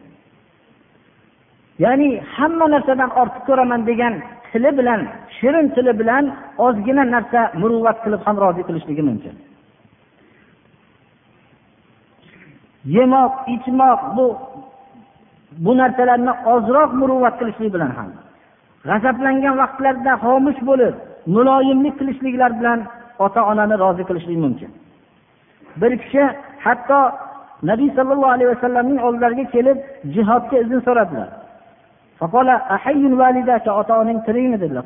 Ya'ni hamma narsadan ortiq ko'raman degan tili bilan shirin tili bilan ozgina narsa muruvvat qilib ham rozi qilishligi mumkin. Yemoq ichmoq bu bu narsalarni ozroq muruvvat qilishlik bilan ham. G'azablangan vaqtlarda xomush bo'lib muloyimlik qilishliklar bilan ota onani rozi qilishlik mumkin. Bir kishi hatto nabiy sollallohu alayhi vasallamning oldilariga kelib jihodga izn so'radilar. Ota onang tirikmi dedilar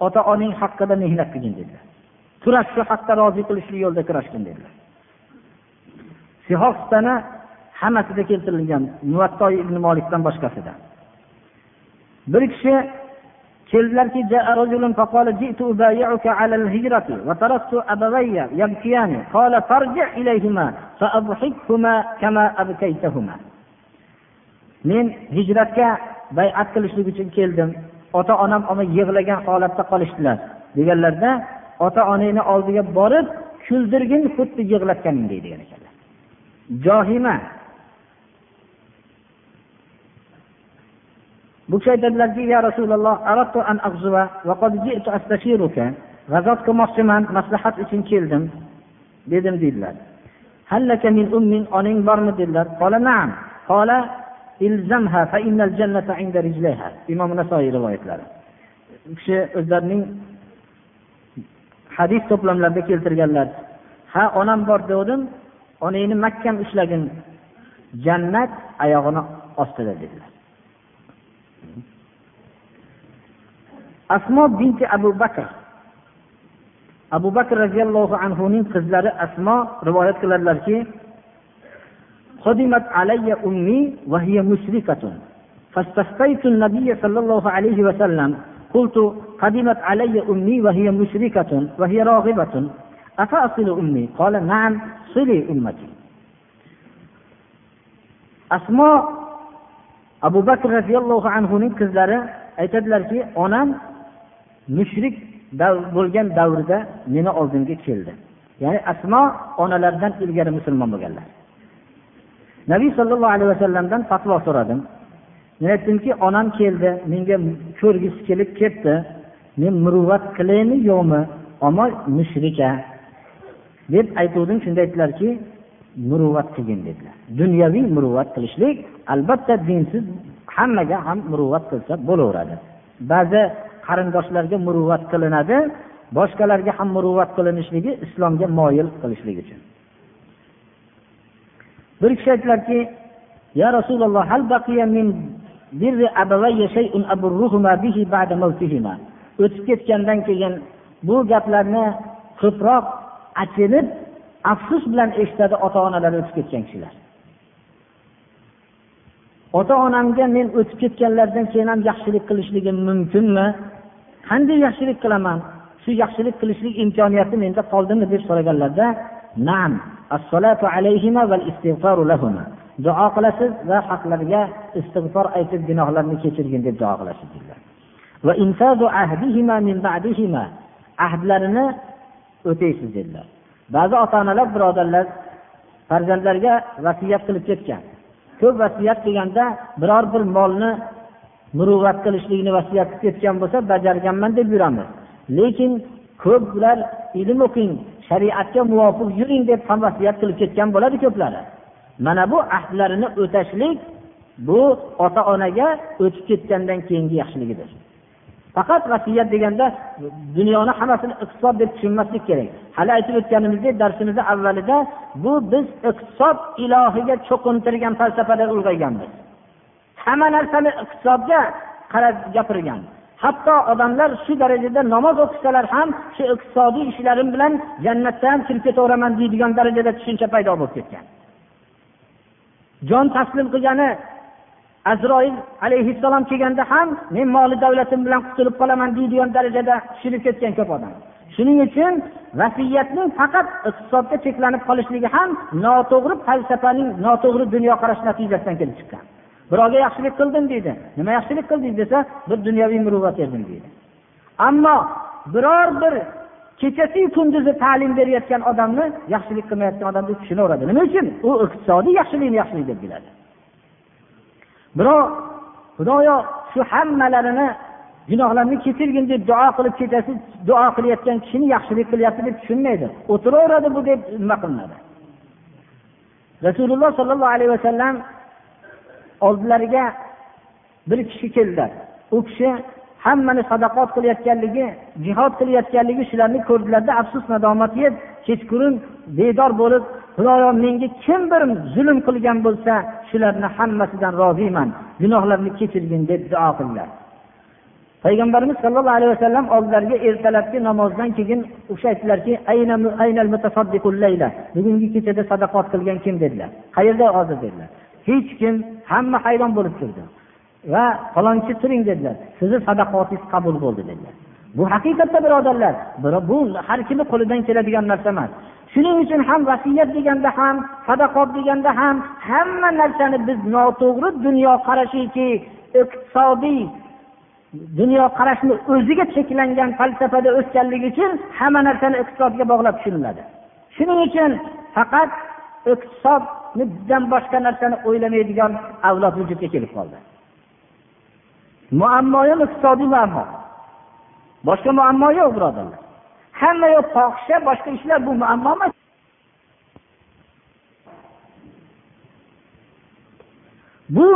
ota onang haqqida mehnat qilgin dedilar. Kurash shu haqda rozi qilishlik yo'lida kurashgin dedilar. Sihostana hammasida keltirilgan muvatto ibn molikdan boshqasida. Bir kishi keldilarki men hijratga bayat qilishlik uchun keldim. Ota onam omma yig'lagan holatda qolishdilar. Deganlarda ota onangni oldiga borib kuldirgin xuddi yig'latganingdek degan ekanlar. Johima bu kishi aytadilarki ya rasululloh g'azot qilmoqchiman maslahat uchun keldim dedim deydilar onang bormi? dedilar. Imom nasoiy rivoyatlari. U kishi o'zlarining hadis to'plamlarida keltirganlar ha onam bor degandim onangni mahkam ushlagin jannat oyog'ini ostida dedilar. asmo binti abu bakr abu bakr roziyallohu anhuning qizlari asmo rivoyat qiladilarki قدمت علي أمي وهي مشركة فاستفتيت النبي صلى الله عليه وسلم قلت قدمت علي أمي وهي مشركة وهي راغبة أفأصل أمي قال نعم صلي أمتي asmo abu bakr roziyallohu anhuning qizlari aytadilarki onam mushrik bo'lgan davrda meni oldimga keldi. Ya'ni asmo onalaridan ilgari musulmon bo'lganlar. Nabiy sollallohu alayhi vasallamdan fatvo so'radim. Men aytdimki onam keldi menga ko'rgisi kelib ketdi. Men muruvvat qilaymi yo'qmi? Ammo mushrika deb aytuvdim shunda aytdilarki muruvvat qilgin dedilar. Dunyoviy muruvvat qilishlik albatta dinsiz hammaga ham muruvvat qilsa bo'laveradi. Ba'zi qarindoshlarga muruvvat qilinadi boshqalarga ham muruvvat qilinishligi islomga moyil qilishlik uchun. Bir kishi aytdilarki ya rasululloh hal baqiya min o'tib ketgandan keyin bu gaplarni ko'proq achinib afsus bilan eshitadi ota onalari o'tib ketgan kishilar. Ota onamga men o'tib ketganlaridan keyin ham yaxshilik qilishligim mumkinmi? Qanday yaxshilik qilaman? Shu yaxshilik qilishlik imkoniyati menda qoldimi deb so'raganlarda nam duo qilasiz va haqlariga istig'for aytib gunohlarni kechirgin deb duo qilasiz dedilar. Ahdlarini o'taysiz dedilar. Ba'zi ota onalar birodarlar farzandlarga vasiyat qilib ketgan. Ko'p vasiyat qilganda biror bir molni muruvvat qilishlikni vasiyat qilib ketgan bo'lsa bajarganman deb yuramiz. Lekin ko'plar ilm o'qing shariatga muvofiq yuring deb ham vasiyat qilib ketgan bo'ladi ko'plari. Mana bu ahdlarini o'tashlik bu ota onaga o'tib ketgandan keyingi yaxshiligidir. Faqat vasiyat deganda dunyoni hammasini iqtisod deb tushunmaslik kerak. Hali aytib o'tganimizdek darsimizni avvalida bu biz iqtisod ilohiga cho'qintirgan falsafada ulg'ayganmiz. Hamma narsani iqtisodga qarab gapirgan. Hatto odamlar shu darajada namoz o'qisalar ham shu iqtisodiy ishlarim bilan jannatda ham kirib ketaveraman deydigan darajada tushuncha paydo bo'lib ketgan. Jon taslim qilgani azroil alayhissalom kelganda ham men moli davlatim bilan qutulib qolaman deydigan darajada tushunib ketgan ko'p odam. Shuning uchun vasiyatning faqat iqtisodga cheklanib qolishligi ham noto'g'ri falsafaning noto'g'ri dunyoqarash natijasidan kelib chiqqan. Birovga yaxshilik qildim deydi. Nima yaxshilik qilding desa bir dunyoviy muruvvat berdim deydi. Ammo biror bir kechasiyu kunduzi ta'lim berayotgan odamni yaxshilik qilmayotgan odam deb tushunaveradi nima uchun? U iqtisodiy yaxshilikni yaxshilik deb biladi. Birov xudoyo shu hammalarini gunohlarini kechirgin deb duo qilib kechasi duo qilayotgan kishini yaxshilik qilyapti deb tushunmaydi. O'tiraveradi bu deb nima qilinadi? Rasululloh sollallohu alayhi vasallam oldilariga bir kishi keldi. U kishi hammani sadaqot qilayotganligi jihod qilayotganligi shularni ko'rdilarda afsus nadomat yeb kechqurun bedor bo'lib xudoyo menga kim bir zulm qilgan bo'lsa shularni hammasidan roziman gunohlarimni kechirgin deb duo qildilar. Payg'ambarimiz sollallohu alayhi vasallam oldilariga ertalabki namozdan keyin o'sha aytdilarki bugungi kechada sadaqot qilgan kim? dedilar. Qayerda hozir? dedilar. Hech kim hamma hayron bo'lib turdi. Va falonchi turing dedilar. Sizni sadaqotingiz qabul bo'ldi dedilar. Bu haqiqatda birodarlar bu har kimni qo'lidan keladigan narsa emas. Shuning uchun ham vasiyat deganda ham sadaqot deganda ham hamma narsani biz noto'g'ri dunyoqarashiki iqtisodiy dunyoqarashni o'ziga cheklangan falsafada o'sganligi uchun hamma narsani iqtisodga bog'lab tushuniladi. Shuning uchun faqat iqtisoddan boshqa narsani o'ylamaydigan avlod vujudga kelib qoldi. Muammo ham iqtisodiy muammo. Boshqa muammo yo'q birodarlar. Hamma yo'q fohisha boshqa ishlar bu muammo emas. Bu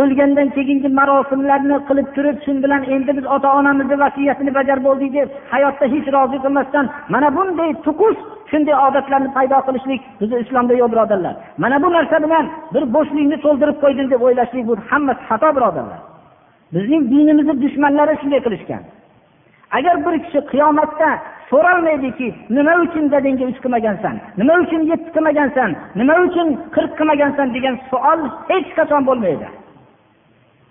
o'lgandan keyingi marosimlarni qilib turib shu bilan endi biz ota onamizni vasiyatini bajarib bo'ldik deb hayotda hech rozi qilmasdan mana bunday tuqush shunday odatlarni paydo qilishlik bizni islomda yo'q birodarlar. Mana bu narsa bilan bir bo'shlikni to'ldirib qo'ydim deb o'ylashlik bu hammasi xato birodarlar. Bizning dinimizni dushmanlari shunday qilishgan. Agar bir kishi qiyomatda so'ralmaydiki nima uchun dadangga uch qilmagansan nima uchun yetti qilmagansan nima uchun qirq qilmagansan degan savol hech qachon bo'lmaydi.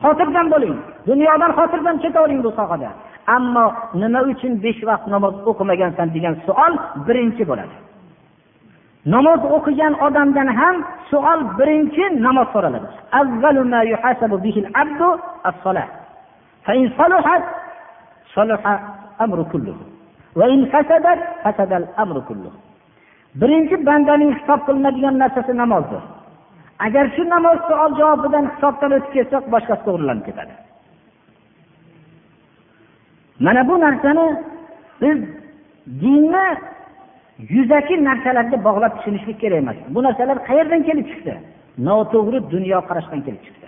Xotirjam bo'ling. Dunyodan xotirjam ketavering bu sohada. Ammo nima uchun besh vaqt namoz o'qimagansan degan savol birinchi bo'ladi. Namoz o'qigan odamdan ham savol birinchi namoz so'raladi. Birinchi bandaning hisob qilinadigan narsasi namozdir. Agar shu namoz savol javobidan hisobdan o'tib ketsa boshqasi to'g'rilanib ketadi. Mana bu narsani biz dinni yuzaki narsalarga bog'lab tushunishlik kerak emas. Bu narsalar qayerdan kelib chiqdi? Noto'g'ri dunyoqarashdan kelib chiqdi.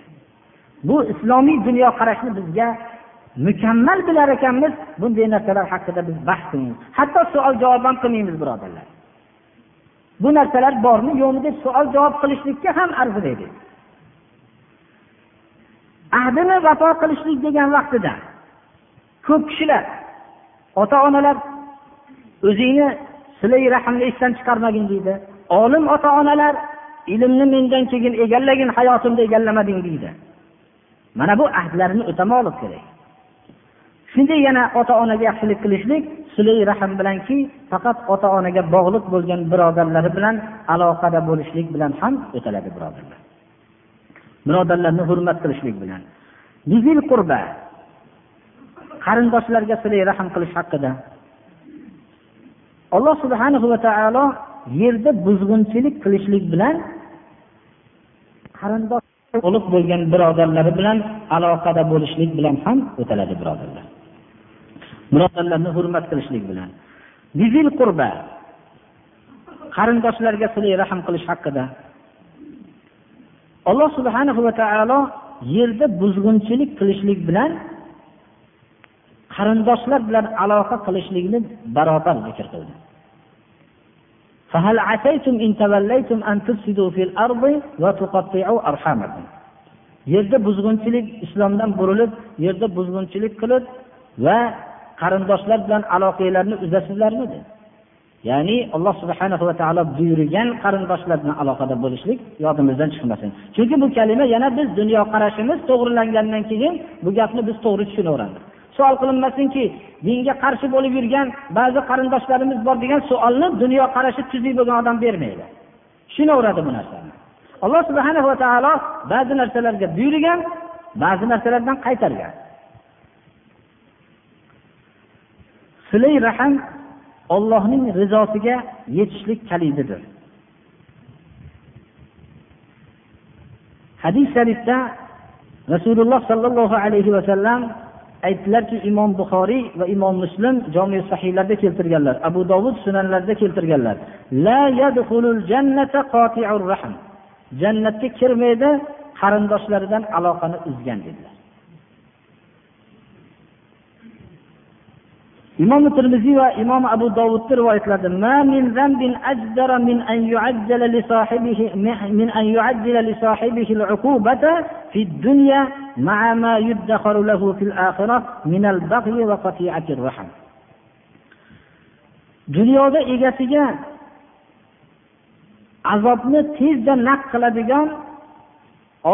Bu islomiy dunyoqarashni bizga mukammal bilar ekanmiz. Bunday narsalar haqida biz bahs qilmaymiz. Hatto savol javob ham qilmaymiz birodarlar. Bu narsalar bormi yo'qmi deb savol javob qilishlikka ham arzimaydi. Ahdini vafo qilishlik degan vaqtida ko'p kishilar ota onalar o'zingni silai rahmni esdan chiqarmagin deydi. Olim ota onalar ilmni mendan keyin egallagin hayotimda egallamading deydi. Mana bu ahdlarini o'tamoqlik kerak. Shunday yana ota onaga yaxshilik qilishlik silai rahm bilanki faqat ota onaga bog'liq bo'lgan birodarlari bilan aloqada bo'lishlik bilan ham o'taladi birodarlar. Birodarlarni hurmat qilishlik bilan. Qurba qarindoshlarga silay rahm qilish haqida. Alloh subhanahu va taolo yerda buzg'unchilik qilishlik bilan qarindosh ulug' bo'lgan birodarlari bilan aloqada bo'lishlik bilan ham o'taladi birodarlar. Birodarlarni hurmat qilishlik bilan. Bizil qurba qarindoshlarga silay rahm qilish haqida. Alloh subhanahu va taolo yerda buzg'unchilik qilishlik bilan qarindoshlar bilan aloqa qilishlikni barobar zikr qildi فهل عسيتم إن توليتم أن تفسدوا في الأرض وتقطعوا أرحامكم yerda buzg'unchilik islomdan burilib yerda buzg'unchilik qilib va qarindoshlar bilan aloqalarni uzasizlarmi dedi ya'ni alloh subhana va taolo buyurgan qarindoshlar bilan aloqada bo'lishlik yodimizdan chiqmasin chunki bu kalima yana biz dunyoqarashimiz to'g'rilangandan keyin bu gapni biz to'g'ri tushunaveramiz savol qilinmasinki dinga qarshi bo'lib yurgan ba'zi qarindoshlarimiz bor degan savolni dunyoqarashi tuzuk bo'lgan odam bermaydi. Tushunaveradi bu narsani. Alloh subhana va taolo ba'zi narsalarga buyurgan ba'zi narsalardan qaytargan. Silay rahm ollohning rizosiga yetishlik kalididir. Hadis sharifda rasululloh sollallohu alayhi vasallam aytdilarki imom buxoriy va imom muslim jomi sahiylarda keltirganlar abu dovud sunanlarda keltirganlar. La jannatga kirmaydi qarindoshlaridan aloqani uzgan dedilar. imom termiziy va imom abu dovudni rivoyatlarida dunyoda egasiga azobni tezda naq qiladigan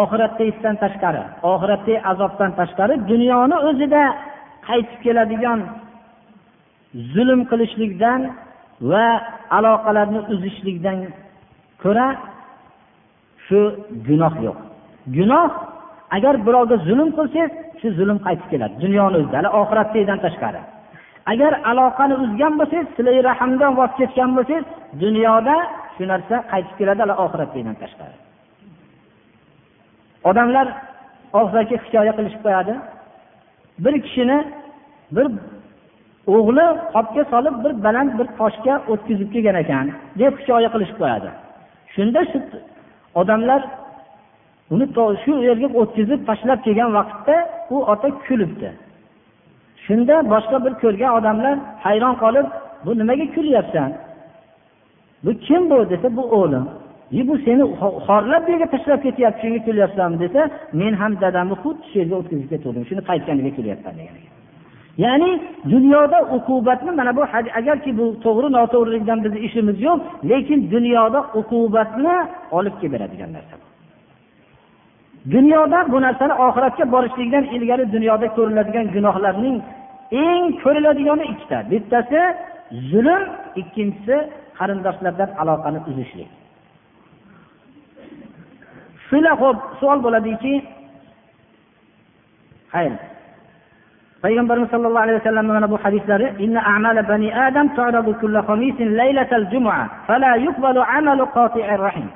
oxiratdagidan tashqari oxiratdagi azobdan tashqari dunyoni o'zida qaytib keladigan zulm qilishlikdan va aloqalarni uzishlikdan ko'ra shu gunoh yo'q. Gunoh agar birovga zulm qilsangiz shu zulm qaytib keladi. Dunyoni o'zida hali oxiratdagidan tashqari. Agar aloqani uzgan bo'lsangiz silai rahmdan voz kechgan bo'lsangiz dunyoda shu narsa qaytib keladi hali oxiratdagidan tashqari. Odamlar og'zaki hikoya qilishib qo'yadi. Bir kishini bir o'g'li qopga solib bir baland bir toshga o'tkazib kelgan ekan deb hikoya qilishib qo'yadi. Shunda shu odamlar uni shu yerga o'tkazib tashlab kelgan vaqtda u ota kulibdi. Shunda boshqa bir ko'rgan odamlar hayron qolib bu nimaga kulyapsan? Bu kim bu? desa bu o'g'lim. E bu seni xorlab bu yerga tashlab ketyapti shunga kulyapsanmi? desa men ham dadamni xuddi shu yerga o'tkazib ketgandim shuni qaytganiga kulyapman degan ekan. Ya'ni dunyoda uqubatni mana bu agarki bu to'g'ri noto'g'rilikdan bizni ishimiz yo'q lekin dunyoda uqubatni olib kelib beradigan narsa dunyoda bu narsani oxiratga borishlikdan ilgari dunyoda ko'riladigan gunohlarning eng ko'riladigani ikkita. Bittasi zulm ikkinchisi qarindoshlardan aloqani uzishlik. Shular ho'p savol bo'ladiki hayr payg'ambarimiz sollallohu alayhi vasallamni mana bu hadislari inna a'mala bani adam tu'radu kulla khamisin laylatal jum'a fala yuqbalu amalu qati'ir rahim.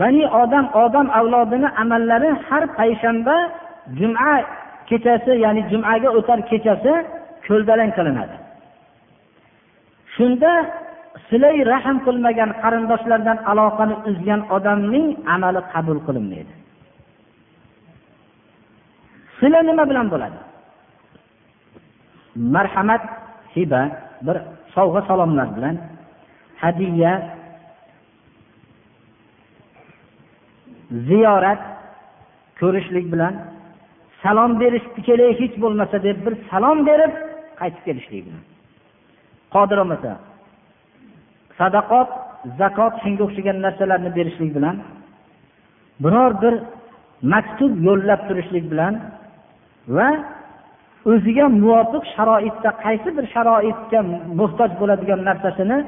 Bani odam odam avlodini amallari har payshanba juma kechasi ya'ni jumaga o'tar kechasi ko'ldalang qilinadi. Shunda silay rahm qilmagan qarindoshlardan aloqani uzgan odamning amali qabul qilinmaydi. Sila nima bilan bo'ladi. Marhamat hiba bir sovg'a salomlar bilan. Hadiya ziyorat ko'rishlik bilan. Salom berishni kelay hech bo'lmasa deb bir salom berib qaytib kelishlik bilan. Qodir bo'lmasa sadaqot zakot shunga o'xshagan narsalarni berishlik bilan. Biror bir maktub yo'llab turishlik bilan. Va o'ziga muvofiq sharoitda qaysi bir sharoitga muhtoj bo'ladigan narsasini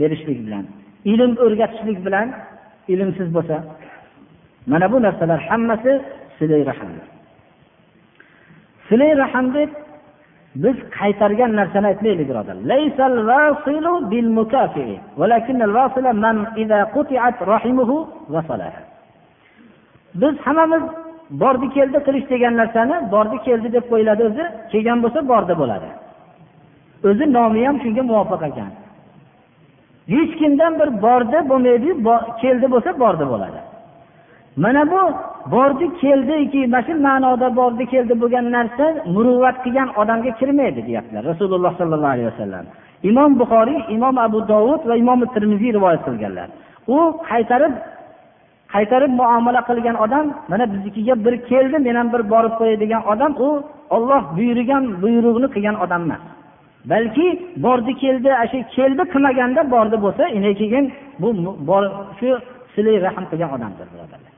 berishlik bilan ilm o'rgatishlik bilan ilmsiz bo'lsa mana bu narsalar hammasi silay rahmdir. Silay rahim deb biz qaytargan narsani aytmaylik birodarlar biz hammamiz bordi keldi qilish degan narsani bordi keldi deb qo'yiladi o'zi kelgan bo'lsa bordi bo'ladi. O'zi nomi ham shunga muvofiq ekan. Hech kimdan bir bordi bo'lmaydi keldi bo'lsa bordi bo'ladi. Mana bu bordi keldiki mana shu ma'noda bordi keldi bo'lgan narsa muruvvat qilgan odamga kirmaydi deyaptilar rasululloh sollallohu alayhi vasallam. Imom buxoriy imom abu dovud va imom termiziy rivoyat qilganlar. U qaytarib qaytarib muomala qilgan odam mana biznikiga bir keldi men ham bir borib qo'yay degan odam u olloh buyurgan buyruqni qilgan odam emas. Balki bordi keldi shu keldi qilmaganda bordi bo'lsa keyin bu shu silay rahm qilgan odamdir birodarlar.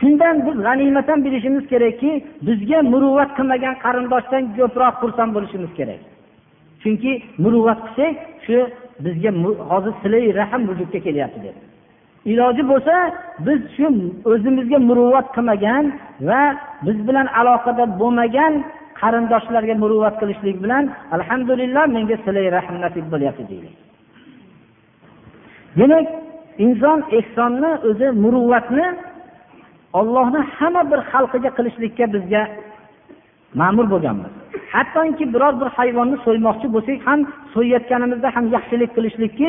Shundan biz g'animat bilishimiz kerakki bizga muruvvat qilmagan qarindoshdan ko'proq xursand bo'lishimiz kerak. Chunki muruvvat qilsak shu bizga hozir silay rahm vujudga kelyapti deb. Iloji bo'lsa biz shu o'zimizga muruvvat qilmagan va biz bilan aloqada bo'lmagan qarindoshlarga muruvvat qilishlik bilan alhamdulillah menga silay rahm nasib bo'lyapti deylik demak inson ehsonni o'zi muruvvatni ollohni hamma bir xalqiga qilishlikka bizga ma'mur bo'lganmiz. Hattoki biror bir hayvonni so'ymoqchi bo'lsak ham so'yayotganimizda ham yaxshilik qilishlikki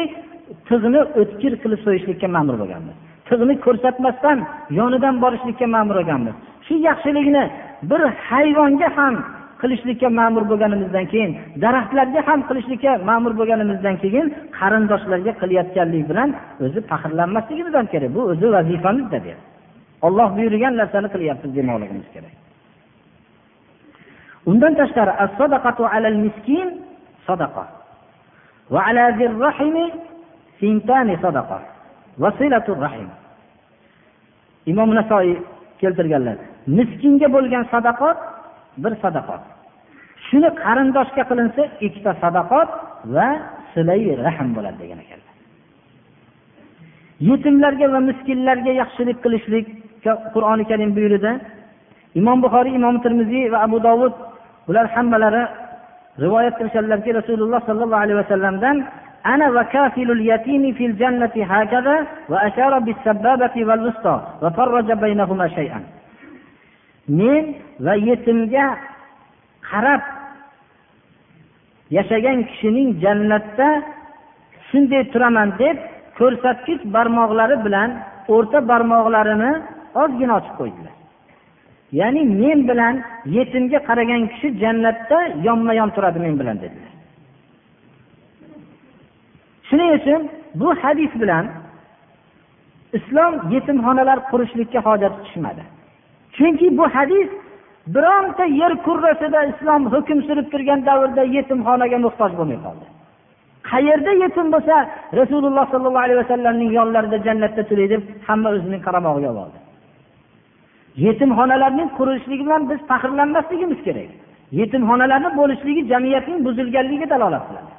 tig'ni o'tkir qilib so'yishlikka ma'mur bo'lganmiz. Tig'ni ko'rsatmasdan yonidan borishlikka ma'mur bo'lganmiz. Shu yaxshilikni bir hayvonga ham qilishlikka ma'mur bo'lganimizdan keyin daraxtlarga ham qilishlikka ma'mur bo'lganimizdan keyin qarindoshlarga qilayotganlik bilan o'zi faxrlanmasligimiz ham kerak. Bu o'zi vazifamizda deyapti. Olloh buyurgan narsani qilyapmiz demoqligimiz kerak. Undan tashqari sadaqa. Sintani sadaqa. Va rahim. Imom nasoiy keltirganlar miskinga bo'lgan sadaqot bir sadaqot shuni qarindoshga qilinsa ikkita sadaqot va silai rahm bo'ladi degan ekanlar. Yetimlarga va miskinlarga yaxshilik qilishlikka qur'oni karim buyurdi. Imom buxoriy imom termiziy va abu dovud bular hammalari rivoyat qilishadilarki rasululloh sollallohu alayhi vasallamdan أنا وكافل اليتيم في الجنة هكذا وأشار بالسبابة والوسطى وفرج بينهما شيئا men va yetimga qarab yashagan kishining jannatda shunday turaman deb ko'rsatkich barmoqlari bilan o'rta barmoqlarini ozgina ochib qo'ydilar ya'ni men bilan yetimga qaragan kishi jannatda yonma yon turadi men bilan dedilar shuning uchun bu hadis bilan islom yetimxonalar qurishlikka hojat tushmadi. Chunki bu hadis bironta yer kurrasida islom hukm surib turgan davrda yetimxonaga muhtoj bo'lmay qoldi. Qayerda yetim bo'lsa rasululloh sollallohu alayhi vasallamning yonlarida jannatda turay deb hamma o'zining qaramog'iga oldi. Yetimxonalarning qurilishligi bilan biz faxrlanmasligimiz kerak. Yetimxonalarni bo'lishligi jamiyatning buzilganligiga dalolat qiladi.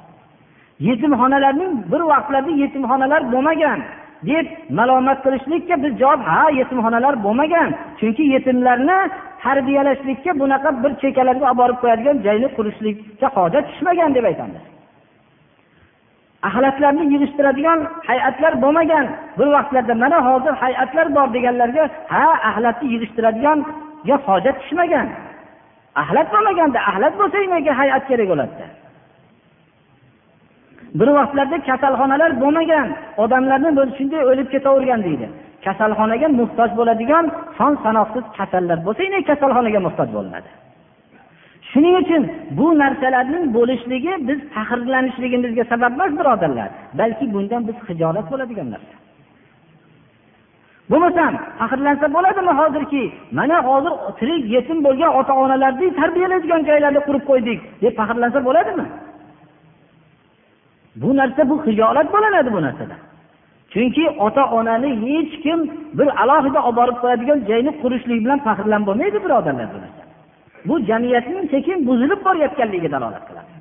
Yetimxonalarning bir vaqtlarda yetimxonalar bo'lmagan deb malomat qilishlikka biz javob ha yetimxonalar bo'lmagan. Chunki yetimlarni tarbiyalashlikka bunaqa bir chekkalarga olib borib qo'yadigan joyni qurishlikka hojat tushmagan deb aytamiz. Axlatlarni yig'ishtiradigan hay'atlar bo'lmagan. Bir vaqtlarda mana hozir hay'atlar bor deganlarga ha axlatni yig'ishtiradiganga hojat tushmagan. Axlat bo'lmaganda axlat bo'lsa nega hay'at kerak bo'ladida bir vaqtlarda kasalxonalar bo'lmagan. Odamlarni shunday o'lib ketavergan deydi. Kasalxonaga muhtoj bo'ladigan son sanoqsiz kasallar bo'lsa kasalxonaga muhtoj bo'linadi. Shuning uchun bu narsalarning bo'lishligi biz faxrlanishligimizga sabab emas birodarlar. Balki bundan biz hijolat bo'ladigan narsa. Bo'lmasam faxrlansa bo'ladimi hozirki mana hozir tirik yetim bo'lgan ota onalarni tarbiyalaydigan joylarni qurib qo'ydik deb faxrlansa bo'ladimi? Bu narsa bu hijolat bo'lanadi bu narsada. Chunki ota onani hech kim bir alohida olib borib qo'yadigan joyni qurishlik bilan faxrlanib bo'lmaydi birodarlar bu narsa bu jamiyatning sekin buzilib borayotganligiga dalolat qiladi.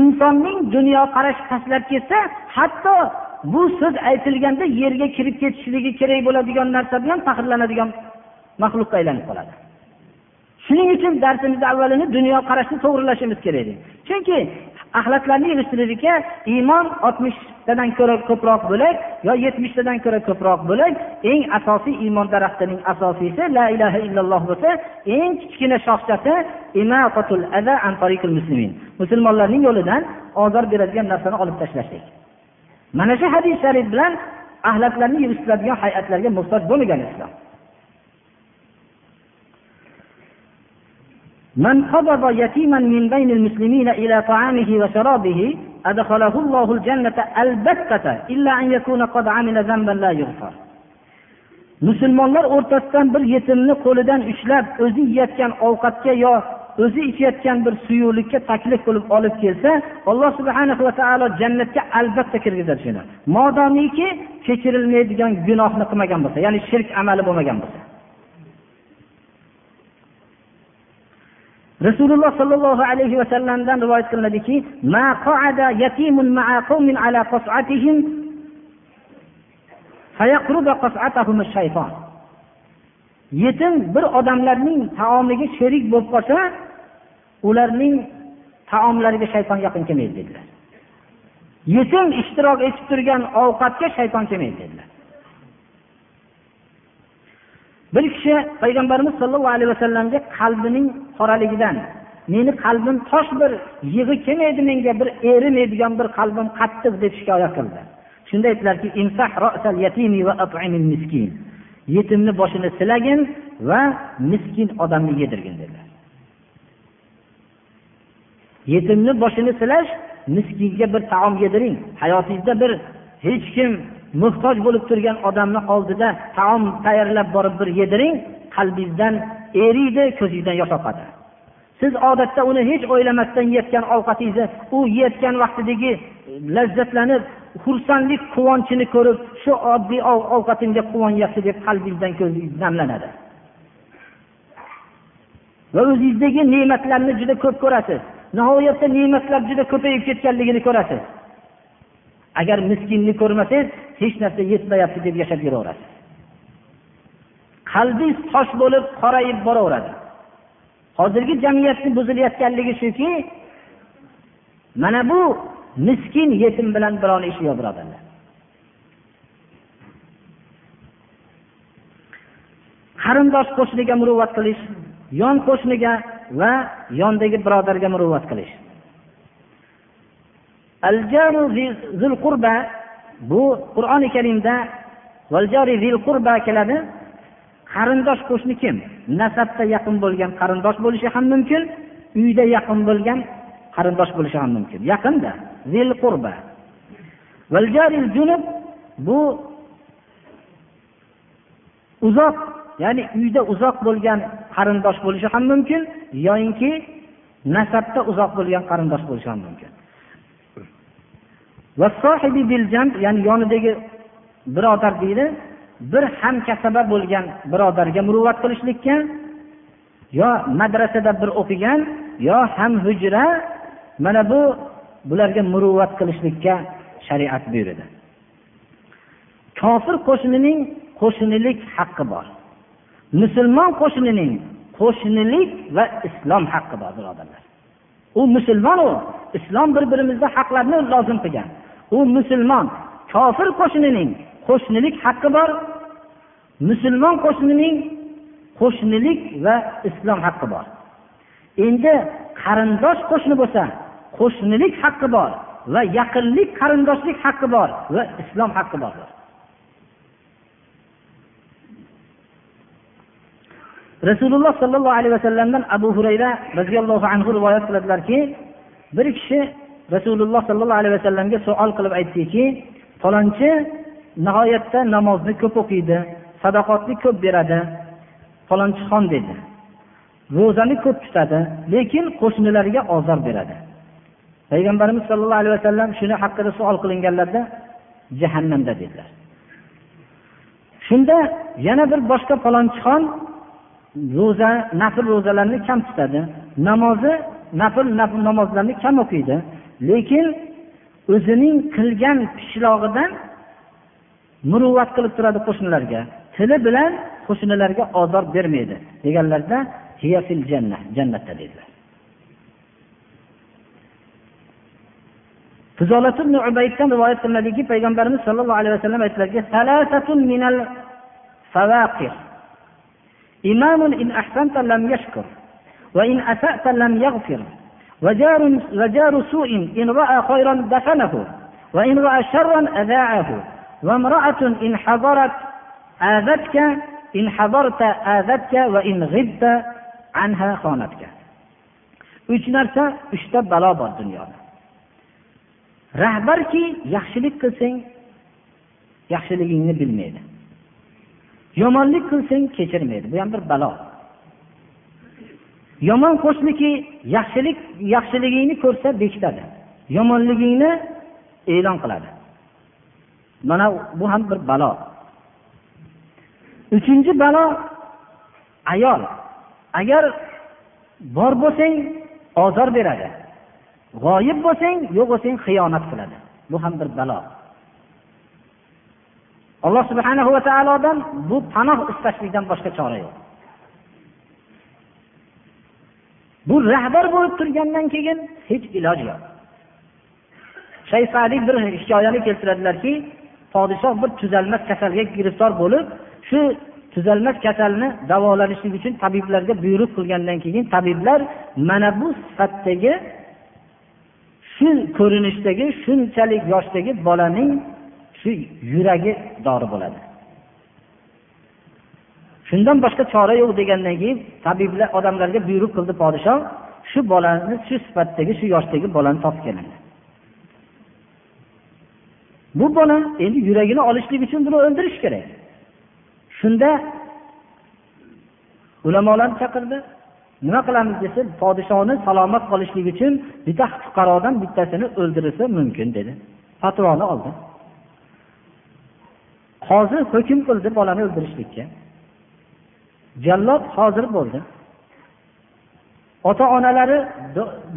Insonning dunyoqarashi pastlab ketsa hatto bu so'z aytilganda yerga kirib ketishligi kerak bo'ladigan narsa bilan faxrlanadigan maxluqqa aylanib qoladi. Shuning uchun darsimizni avvalini dunyoqarashni to'g'irlashimiz kerak. Chunki axlatlarni yig'ishtirishga iymon oltmishtadan ko'ra ko'proq bo'lak yo yetmishtadan ko'ra ko'proq bo'lak eng asosiy iymon daraxtining asosiysi la ilaha illalloh bo'lsa eng kichkina shoxchasi musulmonlarning yo'lidan ozor beradigan narsani olib tashlashlik. Mana shu hadis sharif bilan axlatlarni yig'ishtiradigan hay'atlarga muhtoj bo'lmagan islom. من قبض يتيما من بين المسلمين إلى طعامه وشرابه أدخله الله الجنة البتة إلا أن يكون قد عمل ذنبا لا يغفر musulmonlar o'rtasidan bir yetimni qo'lidan ushlab o'zi yeyotgan ovqatga yo o'zi ichayotgan bir suyuqlikka taklif qilib olib kelsa alloh subhana va taolo jannatga albatta kirgizadi shuni modomiki kechirilmaydigan gunohni qilmagan bo'lsa ya'ni shirk amali bo'lmagan bo'lsa Rasululloh sollallohu alayhi vasallamdan rivoyat qilinadiki yetim bir odamlarning taomiga sherik bo'lib qolsa ularning taomlariga shayton yaqin kelmaydi dedilar. Yetim ishtirok etib turgan ovqatga shayton kelmaydi dedilar. Bir kishi payg'ambarimiz sollallohu alayhi vasallamga qalbining qoraligidan meni qalbim tosh bir yig'i kelmaydi menga bir erimaydigan bir qalbim qattiq deb shikoyat qildi. Shunda aytdilarki yetimni boshini silagin va miskin odamni yedirgin dedilar. Yetimni boshini silash miskinga bir taom yediring hayotingizda bir hech kim muhtoj bo'lib turgan odamni oldida taom tayyorlab borib bir yediring qalbingizdan eriydi ko'zingizdan yosh oqadi. Siz odatda uni hech o'ylamasdan yeyotgan ovqatingizni u yeyotgan vaqtidagi lazzatlanib xursandlik quvonchini ko'rib shu oddiy ovqatimga quvonyapti deb qalbingizdan ko'zingiz namlanadi va o'zingizdagi ne'matlarni juda ko'p ko'rasiz. Nihoyatda ne'matlar juda ko'payib ketganligini ko'rasiz. Agar miskinni ko'rmasangiz hech narsa yetmayapti deb yashab yuraverasiz. Qalbingiz tosh bo'lib qorayib boraveradi. Hozirgi jamiyatni buzilayotganligi shuki mana bu miskin yetim bilan birovni ishi yo'q birodarlar. Qarindosh qo'shniga muruvvat qilish yon qo'shniga va yondagi birodarga muruvvat qilish. Bu qur'oni karimda keladi. Qarindosh qo'shni kim? Nasabda yaqin bo'lgan qarindosh bo'lishi ham mumkin uyda yaqin bo'lgan qarindosh bo'lishi ham mumkin. Yaqinda zil qurba junub bu uzoq ya'ni uyda uzoq bo'lgan qarindosh bo'lishi ham mumkin yoyinki nasabda uzoq bo'lgan qarindosh bo'lishi ham mumkin. Ya'ni yonidagi birodar deydi bir hamkasaba bo'lgan birodarga muruvvat qilishlikka yo madrasada bir o'qigan yo ham hujra mana bu bularga muruvvat qilishlikka shariat buyurdi kofir qo'shnining qo'shnilik haqqi bor. Musulmon qo'shnining qo'shnilik va islom haqqi bor birodarlar. U musulmon u islom bir birimizda haqlarni lozim qilgan. U musulmon. Kofir qo'shnining qo'shnilik haqqi bor. Musulmon qo'shnining qo'shnilik va islom haqqi bor. Endi qarindosh qo'shni bo'lsa qo'shnilik haqqi bor va yaqinlik qarindoshlik haqqi bor va islom haqqi bor. Rasululloh sollallohu alayhi vasallamdan abu hurayra roziyallohu anhu rivoyat qiladilarki bir kishi rasululloh sollallohu alayhi vasallamga savol qilib aytdiki falonchi nihoyatda namozni ko'p o'qiydi sadoqatni ko'p beradi falonchixon dedi. Ro'zani ko'p tutadi lekin qo'shnilariga ozor beradi. Payg'ambarimiz sollallohu alayhi vasallam shuni haqida savol qilinganlarida jahannamda dedilar. Shunda yana bir boshqa falonchixon ro'za nafl ro'zalarni kam tutadi. Namozi nafl namozlarni kam o'qiydi. lekin o'zining qilgan pishlog'idan muruvvat qilib turadi qo'shnilarga tili bilan qo'shnilarga ozor bermaydi deganlarda jannatda dedilar fuzolat ibn ubayddan rivoyat qilinadiki payg'ambarimiz sollallohu alayhi vasallam aytdilarki إمام إن أحسنت لم يشكر وإن أسأت لم يغفر وجار, وجار سوء إن رأى خيرا دفنه وإن رأى شرا أذاعه وامرأة إن حضرت آذتك إن حضرت آذتك وإن غبت عنها خانتك uch narsa uchta balo bor dunyoda rahbarki yaxshilik qilsang yaxshiligingni bilmaydi yomonlik qilsang kechirmaydi bu ham bir balo Yomon qo'shniki yaxshilik yaxshiligingni ko'rsa bekitadi. Yomonligingni e'lon qiladi. Mana bu ham bir balo. Uchinchi balo ayol. Agar bor bo'lsang ozor beradi. G'oyib bo'lsang yo'q bo'lsang xiyonat qiladi. Bu ham bir balo. Alloh subhana va taolodan bu panoh istashlikdan boshqa chora yo'q. Bu rahbar bo'lib turgandan keyin hech iloj yo'q. Shayfali bir hikoyani keltiradilarki podshoh bir tuzalmas kasalga giriftor bo'lib shu tuzalmas kasalni davolanishlik uchun tabiblarga buyruq qilgandan keyin tabiblar mana bu sifatdagi shu ko'rinishdagi shunchalik yoshdagi bolaning shu yuragi dori bo'ladi. Shundan boshqa chora yo'q degandan keyin tabiblar odamlarga buyruq qildi podshoh shu bolani shu sifatdagi shu yoshdagi bolani topib kelindi bu bola endi yuragini olishlik uchun buni o'ldirish kerak. Shunda ulamolarni chaqirdi. Nima qilamiz desa podshohni salomat qolishlik uchun bitta fuqarodan bittasini o'ldirilsa mumkin dedi. Fatvoni oldi. Qozi hukm qildi bolani o'ldirishlikka. Jallod hozir bo'ldi. Ota onalari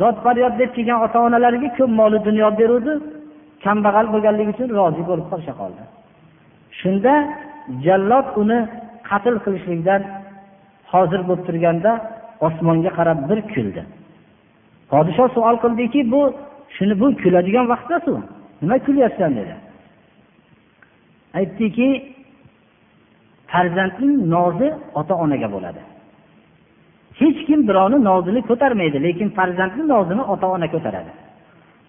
dod faryod deb kelgan ota onalariga ko'p moli dunyo beruvdi. Kambag'al bo'lganligi uchun rozi bo'lib qolisha qoldi. Shunda jallod uni qatl qilishlikdan hozir bo'lib turganda osmonga qarab bir kuldi. Podshoh savol qildiki bu shuni bu kuladigan vaqtdasu? Nima kulyapsan? dedi. Aytdiki farzandning nozi ota onaga bo'ladi. Hech kim birovni nozini ko'tarmaydi lekin farzandni nozini ota ona ko'taradi.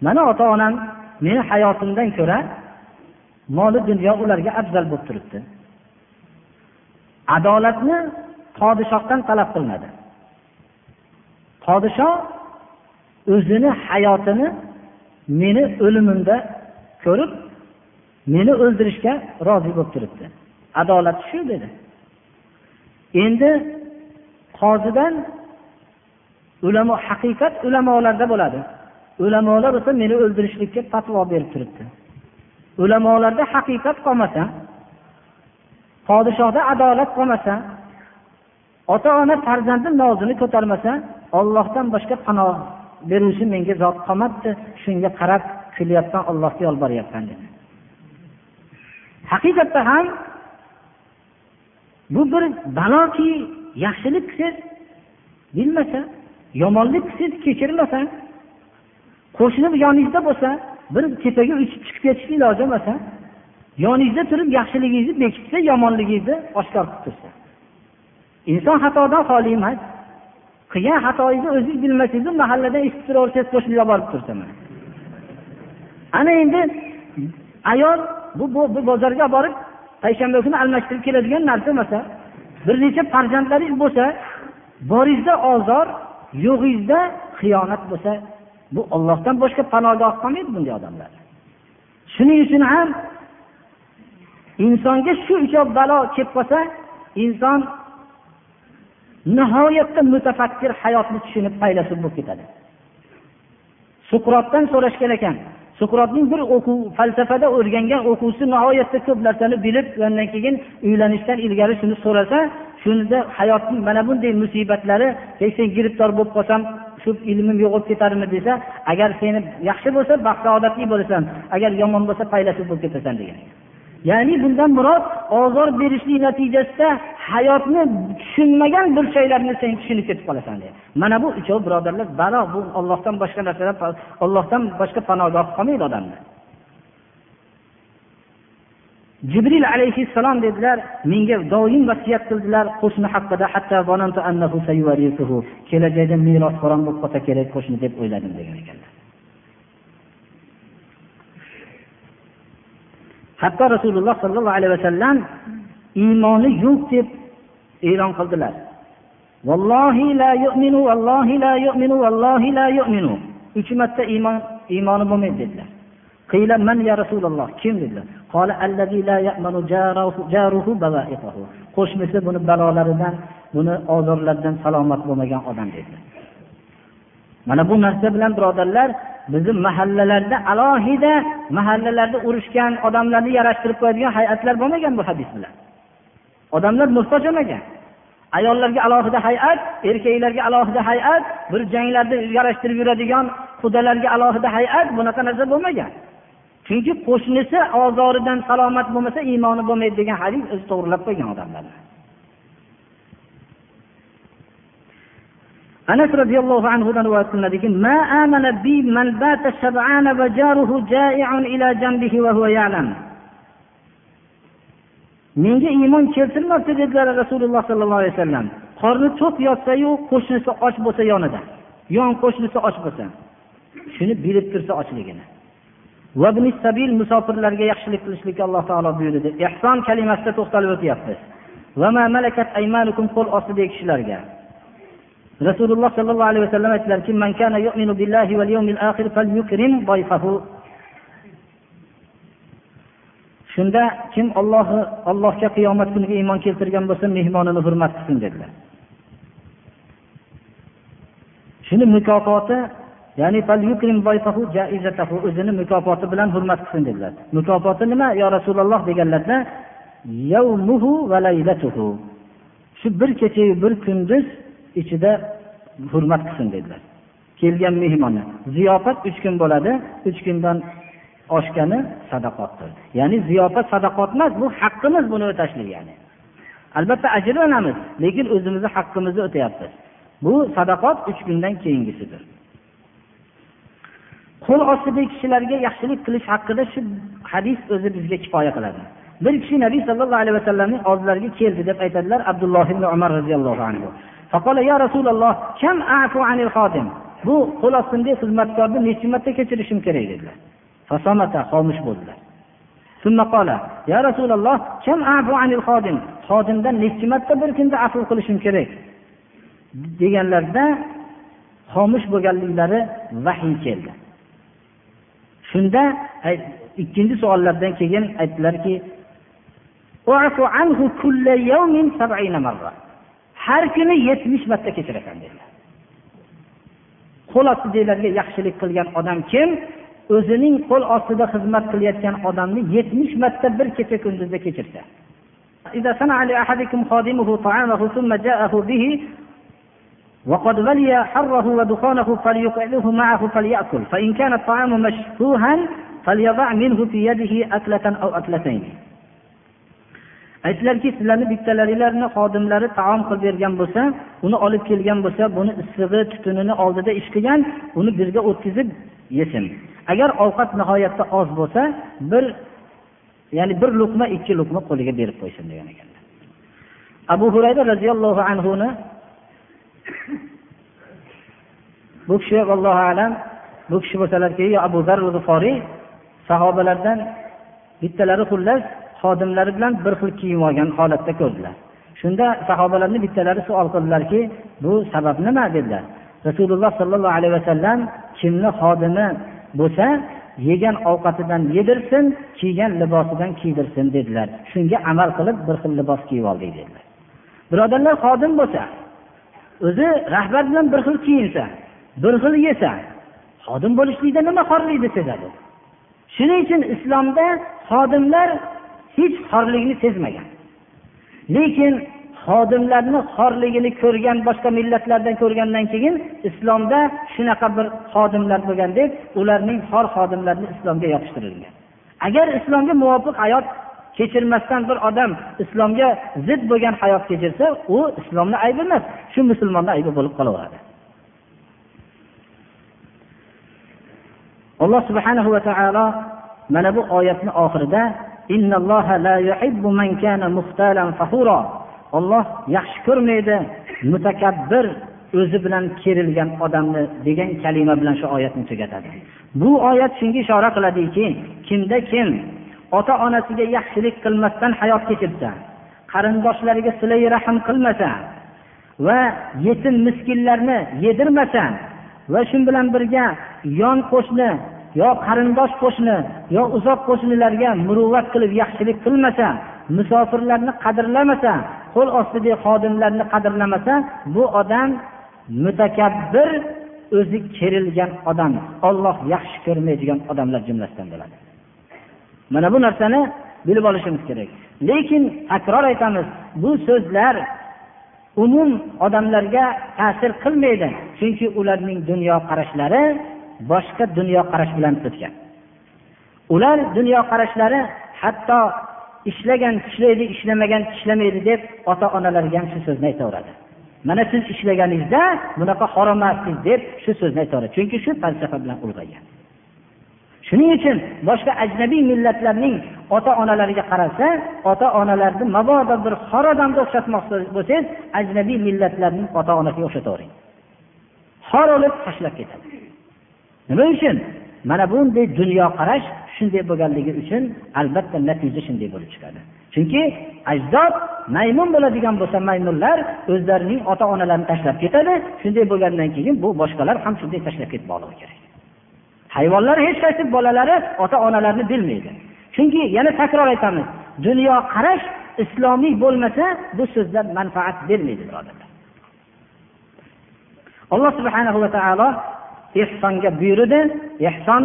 Mana ota onam meni hayotimdan ko'ra moli dunyo ularga afzal bo'lib turibdi. Adolatni podshohdan talab qilinadi podshoh o'zini hayotini meni o'limimda ko'rib meni o'ldirishga rozi bo'lib turibdi. Adolat shu dedi. Endi qozidan ulamo haqiqat ulamolarda bo'ladi. Ulamolar bo'lsa meni o'ldirishlikka fatvo berib turibdi. Ulamolarda haqiqat qolmasa podshohda adolat qolmasa ota ona farzandi nozini ko'tarmasa ollohdan boshqa panoh beruvchi menga zot qolmabdi shunga qarab kulyapman ollohga yolboryapman dedi. Haqiqatda ham bu bir baloki yaxshilik qilsangiz bilmasa yomonlik qilsangiz kechirmasa qo'shni yoningizda bo'lsa bir tepaga uchib chiqib ketishni iloji emas yoningizda turib yaxshiligingizni bekitsa yomonligingizni oshkor qilib tursa. Inson xatodan xoli emas qilgan xatoingizni o'zingiz bilmasangiz mahalladan eshitib turaversangiz qo'shniga borib tursa ana endi ayol bu, bu, bu bozorga borib payshanba kuni almashtirib keladigan narsa emas bir necha farzandlaringiz bo'lsa boringizda ozor yo'g'ingizda xiyonat bo'lsa bu ollohdan boshqa panogoh qolmaydi bunday odamlar. Shuning uchun ham insonga shu uchoq balo kelib qolsa inson nihoyatda mutafakkir hayotni tushunib faylasuf bo'lib ketadi. Suqrotdan so'rashgan ekan suqrotning bir o'quv falsafada o'rgangan o'quvchisi nihoyatda ko'p narsani bilib undan keyin uylanishdan ilgari shuni so'rasa shunda hayotning mana bunday musibatlari sen giribdor bo'lib qolsam shu ilmim yo'qolib ketarmi? desa agar seni yaxshi bo'lsa baxt saodatli bo'lasan. Agar yomon bo'lsa faylasuf bo'lib ketasan. degan. Ya'ni bundan murod ozor berishlik natijasida hayotni tushunmagan burchaklarni sen tushunib ketib qolasan deydi mana bu uchovi birodarlar balo bu ollohdan boshqa narsadan ollohdan boshqa panogoh qolmaydi odamni. Jibril alayhissalom dedilar menga doim vasiyat qildilar qo'shni haqida kelajakda merosxo'ron bo'lib qolsa kerak qo'shni deb o'yladim degan ekanlar. hatto rasululloh sollallohu alayhi vasallam iymoni yo'q deb e'lon qildilar. La yu'minu la yu'minu la yu'minu. Uch marta iymon iymoni bo'lmaydi dedilar. Qila man ya rasululloh? Kim dedilar. Allazi la ya'manu jaruhu qo'shnisi buni balolaridan buni ozorlaridan salomat bo'lmagan odam dedilar. Mana bu narsa bilan birodarlar bizni mahallalarda alohida mahallalarda urushgan odamlarni yarashtirib qo'yadigan hay'atlar bo'lmagan bu hadis bilan. Odamlar muhtoj bo'lmagan. Ayollarga alohida hay'at erkaklarga alohida hay'at bir janglarda yarashtirib yuradigan qudalarga alohida hay'at bunaqa narsa bo'lmagan. Chunki qo'shnisi ozoridan salomat bo'lmasa iymoni bo'lmaydi degan hadis o'zi to'g'irlab qo'ygan odamlarni. Anas roziyallohu anhudan rivoyat qilinadiki ma amana bi man bata shab'ana va jaruhu ja'i'un ila janbihi va huwa ya'lam. Menga iymon keltirmabdi dedilar rasululloh sollallohu alayhi vasallam. Qorni to'q yotsayu qo'shnisi och bo'lsa yonida. Yon qo'shnisi och bo'lsa. Shuni bilib tursa ochligini. Va sabil musofirlarga yaxshilik qilishlikka alloh taolo buyurdi. Ehson kalimasida to'xtalib o'tyapmiz. Qo'l ostidagi kishilarga. Rasululloh sollallohu alayhi vasallam aytdilarki shunda kim ollohi allohga qiyomat kuniga iymon keltirgan bo'lsa mehmonini hurmat qilsin dedilar. Shuni mukofoti ya'ni o'zini mukofoti bilan hurmat qilsin dedilar. Mukofoti nima yo rasululloh deganlarda shu bir kechayu bir kunduz ichida hurmat qilsin dedilar. Kelgan mehmonni ziyofat uch kun bo'ladi uch kundan oshgani sadaqotdir. Ya'ni ziyofat sadaqot emas bu haqqimiz buni o'tashlik ya'ni. Albatta ajrlanamiz lekin o'zimizni haqqimizni o'tayapmiz bu sadaqot uch kundan keyingisidir. Qo'l ostidagi kishilarga yaxshilik qilish haqida shu hadis o'zi bizga kifoya qiladi. Bir kishi nabiy sollallohu alayhi vasallamning oldilariga keldi deb aytadilar abdulloh ibn umar roziyallohu anhu. Ya rasululloh kam afu anil xodim? Bu qo'l ostimdagi xizmatkorni necha marta kechirishim kerak? dedilar. Xomush bo'ldilar. Ya rasululloh kam afu anil xodim? Xodimdan necha marta bir kunda afu qilishim kerak? deganlarida xomush bo'lganliklari vahiy keldi. Shunda ikkinchi savollardan keyin aytdilarki har kuni yetmish marta kechirasan dedilar qo'l ostidagilarga yaxshilik qilgan odam kim o'zining qo'l ostida xizmat qilayotgan odamni yetmish marta bir kecha kunduzda kechirsa إذا صنع لأحدكم خادمه طعامه ثم جاءه به وقد ولي حره ودخانه فليقعده معه فليأكل فإن كان الطعام مشفوها فليضع منه في يده أكلة أو أكلتين aytdilarki sizlarni bittalaringlarni xodimlari taom qilib bergan bo'lsa uni olib kelgan bo'lsa buni issig'i tutunini oldida ish qilgan uni birga o'tkazib yesin. Agar ovqat nihoyatda oz bo'lsa bir ya'ni bir luqma ikki luqma qo'liga berib qo'ysin degan ekanlar abu hurayra roziyallohu anhuni bu kishi allohu alam bu kishi bo'lsalarki abu zar g'iforiy sahobalardan bittalari xullas xodimlari bilan bir xil kiyim olgan holatda ko'rdilar. Shunda sahobalarni bittalari savol qildilarki bu sabab nima? dedilar. Rasululloh sollallohu alayhi vasallam kimni xodimi bo'lsa yegan ovqatidan yedirsin kiygan libosidan kiydirsin dedilar. Shunga amal qilib bir xil libos kiyib oldik dedilar. Birodarlar xodim bo'lsa o'zi rahbar bilan bir xil kiyinsa bir xil yesa xodim bo'lishlikda nima xorlikni sezadi shuning uchun islomda xodimlar hech xorlikni sezmagan. Lekin xodimlarni xorligini ko'rgan boshqa millatlardan ko'rgandan keyin islomda shunaqa bir xodimlar bo'lgan deb ularning xor xodimlarini islomga yopishtirilgan. Agar islomga muvofiq hayot kechirmasdan bir odam islomga zid bo'lgan hayot kechirsa u islomni aybi emas shu musulmonni aybi bo'lib qolaveradi. Alloh subhanahu va taolo mana bu oyatni oxirida olloh yaxshi ko'rmaydi mutakabbir o'zi bilan kerilgan odamni degan kalima bilan shu oyatni tugatadi. Bu oyat shunga ishora qiladiki kimda kim ota onasiga yaxshilik qilmasdan hayot kechirsa qarindoshlariga silai rahm qilmasa va yetim miskinlarni yedirmasa va shu bilan birga yon qo'shni yo qarindosh qo'shni yo uzoq qo'shnilarga muruvvat qilib yaxshilik qilmasa musofirlarni qadrlamasa qo'l ostidagi xodimlarni qadrlamasa bu odam mutakabbir o'zi kerilgan odam olloh yaxshi ko'rmaydigan odamlar jumlasidan bo'ladi. Mana bu narsani bilib olishimiz kerak. Lekin takror aytamiz bu so'zlar umum odamlarga ta'sir qilmaydi chunki ularning dunyoqarashlari boshqa dunyoqarash bilan o'tgan ular dunyoqarashlari hatto ishlagan ishlaydi ishlamagan ishlamaydi deb ota onalariga ham shu so'zni aytaveradi. Mana siz ishlaganingizda bunaqa harom deb shu so'zni aytaveradi. Chunki shu falsafa bilan ulg'aygan. Shuning uchun boshqa ajnabiy millatlarning ota onalariga qarasa ota onalarni mabodo bir xor odamga o'xshatmoqchi bo'lsangiz ajnabiy millatlarning ota onasiga o'xshatavering. Xor olib tashlab ketadi. Nima uchun? Mana bunday dunyoqarash shunday bo'lganligi uchun albatta natija shunday bo'lib chiqadi. Chunki ajdod maymun bo'ladigan bo'lsa maymunlar o'zlarining ota onalarini tashlab ketadi. Shunday bo'lgandan keyin bu boshqalar ham shunday tashlab ketmoqligi kerak. Hayvonlar hech qaysi bolalari ota onalarini bilmaydi. Chunki yana takror aytamiz dunyoqarash islomiy bo'lmasa bu so'zlar manfaat bermaydi birodarlar. Alloh subhanahu va taolo ehsonga buyurdi. Ehson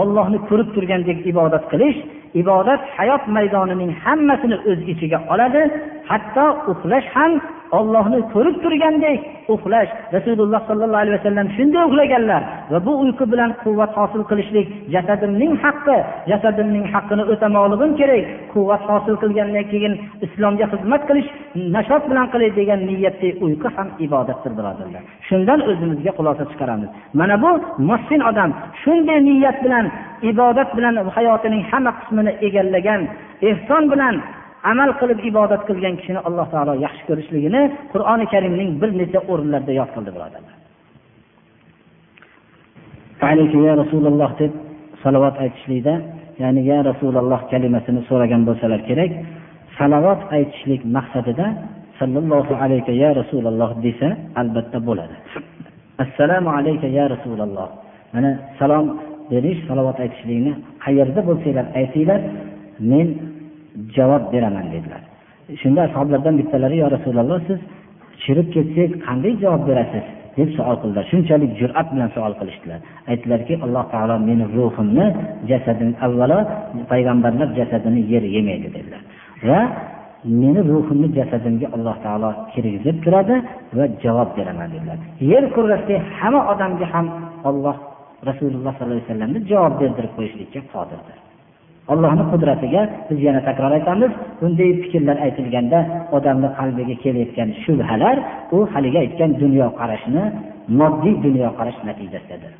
ollohni ko'rib turgandek ibodat qilish ibodat hayot maydonining hammasini o'z ichiga oladi. Hatto uxlash ham ollohni ko'rib turgandek uxlash. Rasululloh sollallohu alayhi vasallam shunday uxlaganlar va bu uyqu bilan quvvat hosil qilishlik jasadimning haqqi jasadimning haqqini o'tamoqligim kerak quvvat hosil qilgandan keyin islomga xizmat qilish nashot bilan qilay degan niyatda uyqu ham ibodatdir birodarlar. Shundan o'zimizga xulosa chiqaramiz. Mana bu mohsin odam shunday niyat bilan ibodat bilan hayotining hamma qismini egallagan ehson bilan amal qilib ibodat qilgan kishini alloh taolo yaxshi ko'rishligini qur'oni karimning bir necha o'rinlarida yod qildi birodarlar ya rasululloh deb salovat aytishlikda ya'ni ya rasululloh kalimasini so'ragan bo'lsalar kerak salovat aytishlik maqsadida sallallohu alayka ya rasululloh desa albatta bo'ladi. Assalomu alayka ya rasululloh. Mana salom berish salovat aytishlikni qayerda bo'lsanglar aytinglar men javob beraman dedilar. Shunda ashoblardan bittalari yo rasululloh siz chirib ketsak qanday javob berasiz? deb savol qildilar. Shunchalik jur'at bilan savol qilishdilar. Aytdilarki alloh taolo meni ruhimni jasadim avvalo payg'ambarlar jasadini yer yemaydi dedilar. Va meni ruhimni jasadimga alloh taolo kirgizib turadi va javob beraman dedilar. Yer kurrasidagi hamma odamga ham olloh rasululloh sollallohu alayhi vasallamni javob berdirib qo'yishlikka qodirdir. Allohni qudratiga biz yana takror aytamiz. Bunday fikrlar aytilganda odamni qalbiga kelayotgan shubhalar u haligi aytgan dunyoqarashni moddiy dunyoqarash natijasidadir.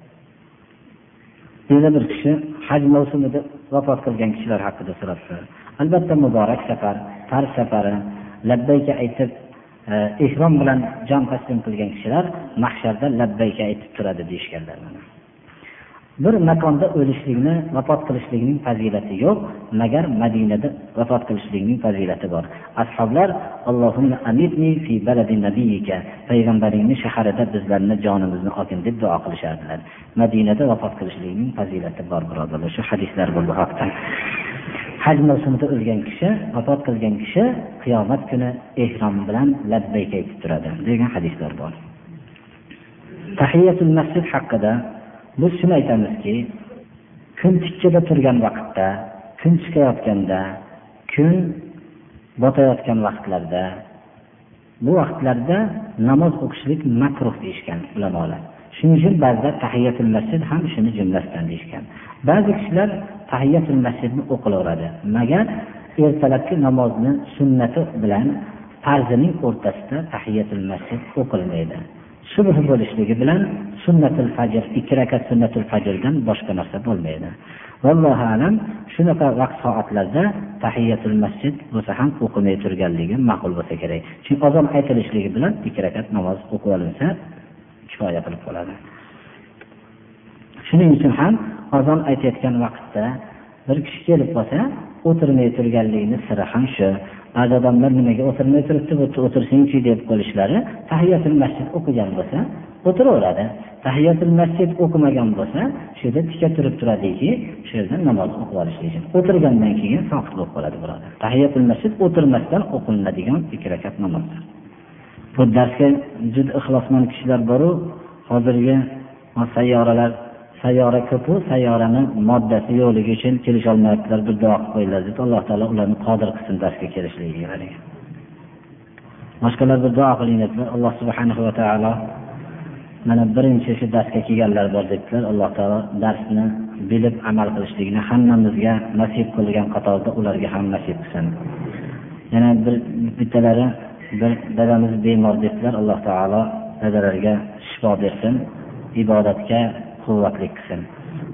Yana bir kishi haj mavsumida vafot qilgan kishilar haqida so'rabdi albatta muborak safar farz safari labbayka aytib eh, ehrom bilan jon taslim qilgan kishilar mahsharda labbayka aytib turadi deyishganlar bir makonda o'lishlikni vafot qilishlikning fazilati yo'q. Magar madinada vafot qilishlikning fazilati bor. Ashoblar payg'ambaringni shaharida bizlarni jonimizni olgin deb duo qilishardilar. Madinada vafot qilishlikning fazilati bor birodarlar. Shu hadislar bu haqda. Haj mavsumida o'lgan kishi vafot qilgan kishi qiyomat kuni ehrom bilan labbayk aytib turadi degan hadislar bor. Tahiyatul masjid haqida biz shuni aytamizki kun tikkada turgan vaqtda kun chiqayotganda kun botayotgan vaqtlarda bu vaqtlarda namoz o'qishlik makruh deyishgan ulamolar. Shuning uchun ba'zilar tahiyatul masjid ham shuni jumlasidan deyishgan. Ba'zi kishilar tahiyatul masjidni o'qilaveradi. Magar ertalabki namozni sunnati bilan farzining o'rtasida tahiyatul masjid o'qilmaydi. Subh bo'lishligi bilan sunnatul fajr ikki rakat sunnatul fajrdan boshqa narsa bo'lmaydi. Vallohu alam shunaqa vaqt soatlarda tahiyatul masjid bo'lsa ham o'qilmay turganligi ma'qul bo'lsa kerak. Chunki ozon aytilishligi bilan ikki rakat namoz o'qib olinsa kifoya qilib qoladi shuning uchun ham ozon aytayotgan vaqtda bir kishi kelib qolsa o'tirmay turganligini siri ham shu. Ba'zi odamlar nimaga o'tirmay turibdi bu yerda o'tirsingchi deb qo'yishlari tahiyatul masjid o'qigan bo'lsa o'tiraveradi. Tahiyatul masjid o'qimagan bo'lsa shu yerda tika turib turadiki shu yerda namoz o'qib olish uchun. O'tirgandan keyin soqit bo'lib qoladi birodar tahiyatul masjid o'tirmasdan o'qilinadigan ikki rakat namozdir bu darsga juda ixlosmand kishilar boru hozirgi sayyoralar sayyora ko'pu sayyorani moddasi yo'qligi uchun kelisholmayaptilar bir duo qilib qo'yinglar deb alloh taolo ularni qodir qilsin darsga kelishligiga boshqalar bir duo qiling dedilar alloh subhanahu va taolo mana birinchi shu darsga kelganlar bor debdilar alloh taolo darsni bilib amal qilishlikni hammamizga nasib qilgan qatorda ularga ham nasib qilsin. Yana bir bittalari bir dadamiz bemor debdilar alloh taolo dadalarga shifo bersin ibodatga quvvatli qilsin.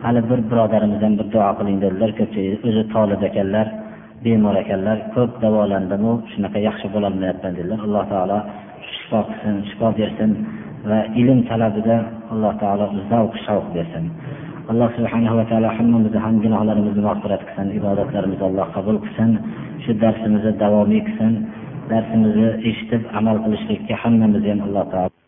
Hali bir birodarimiz ham bir duo qiling dedilar. Ko'pchilik o'zi tolib ekanlar bemor ekanlar ko'p davolandimu shunaqa yaxshi bo'lolmayapman dedilar. Alloh taolo shifo qilsin shifo bersin va ilm talabida alloh taolo zavq shavq bersin. Alloh subhanahu va taolo hammamizni ham gunohlarimizni mag'firat qilsin ibodatlarimizni alloh qabul qilsin shu darsimizni davomiy qilsin darsimizni eshitib amal qilishlikka hammamizni ham alloh taolo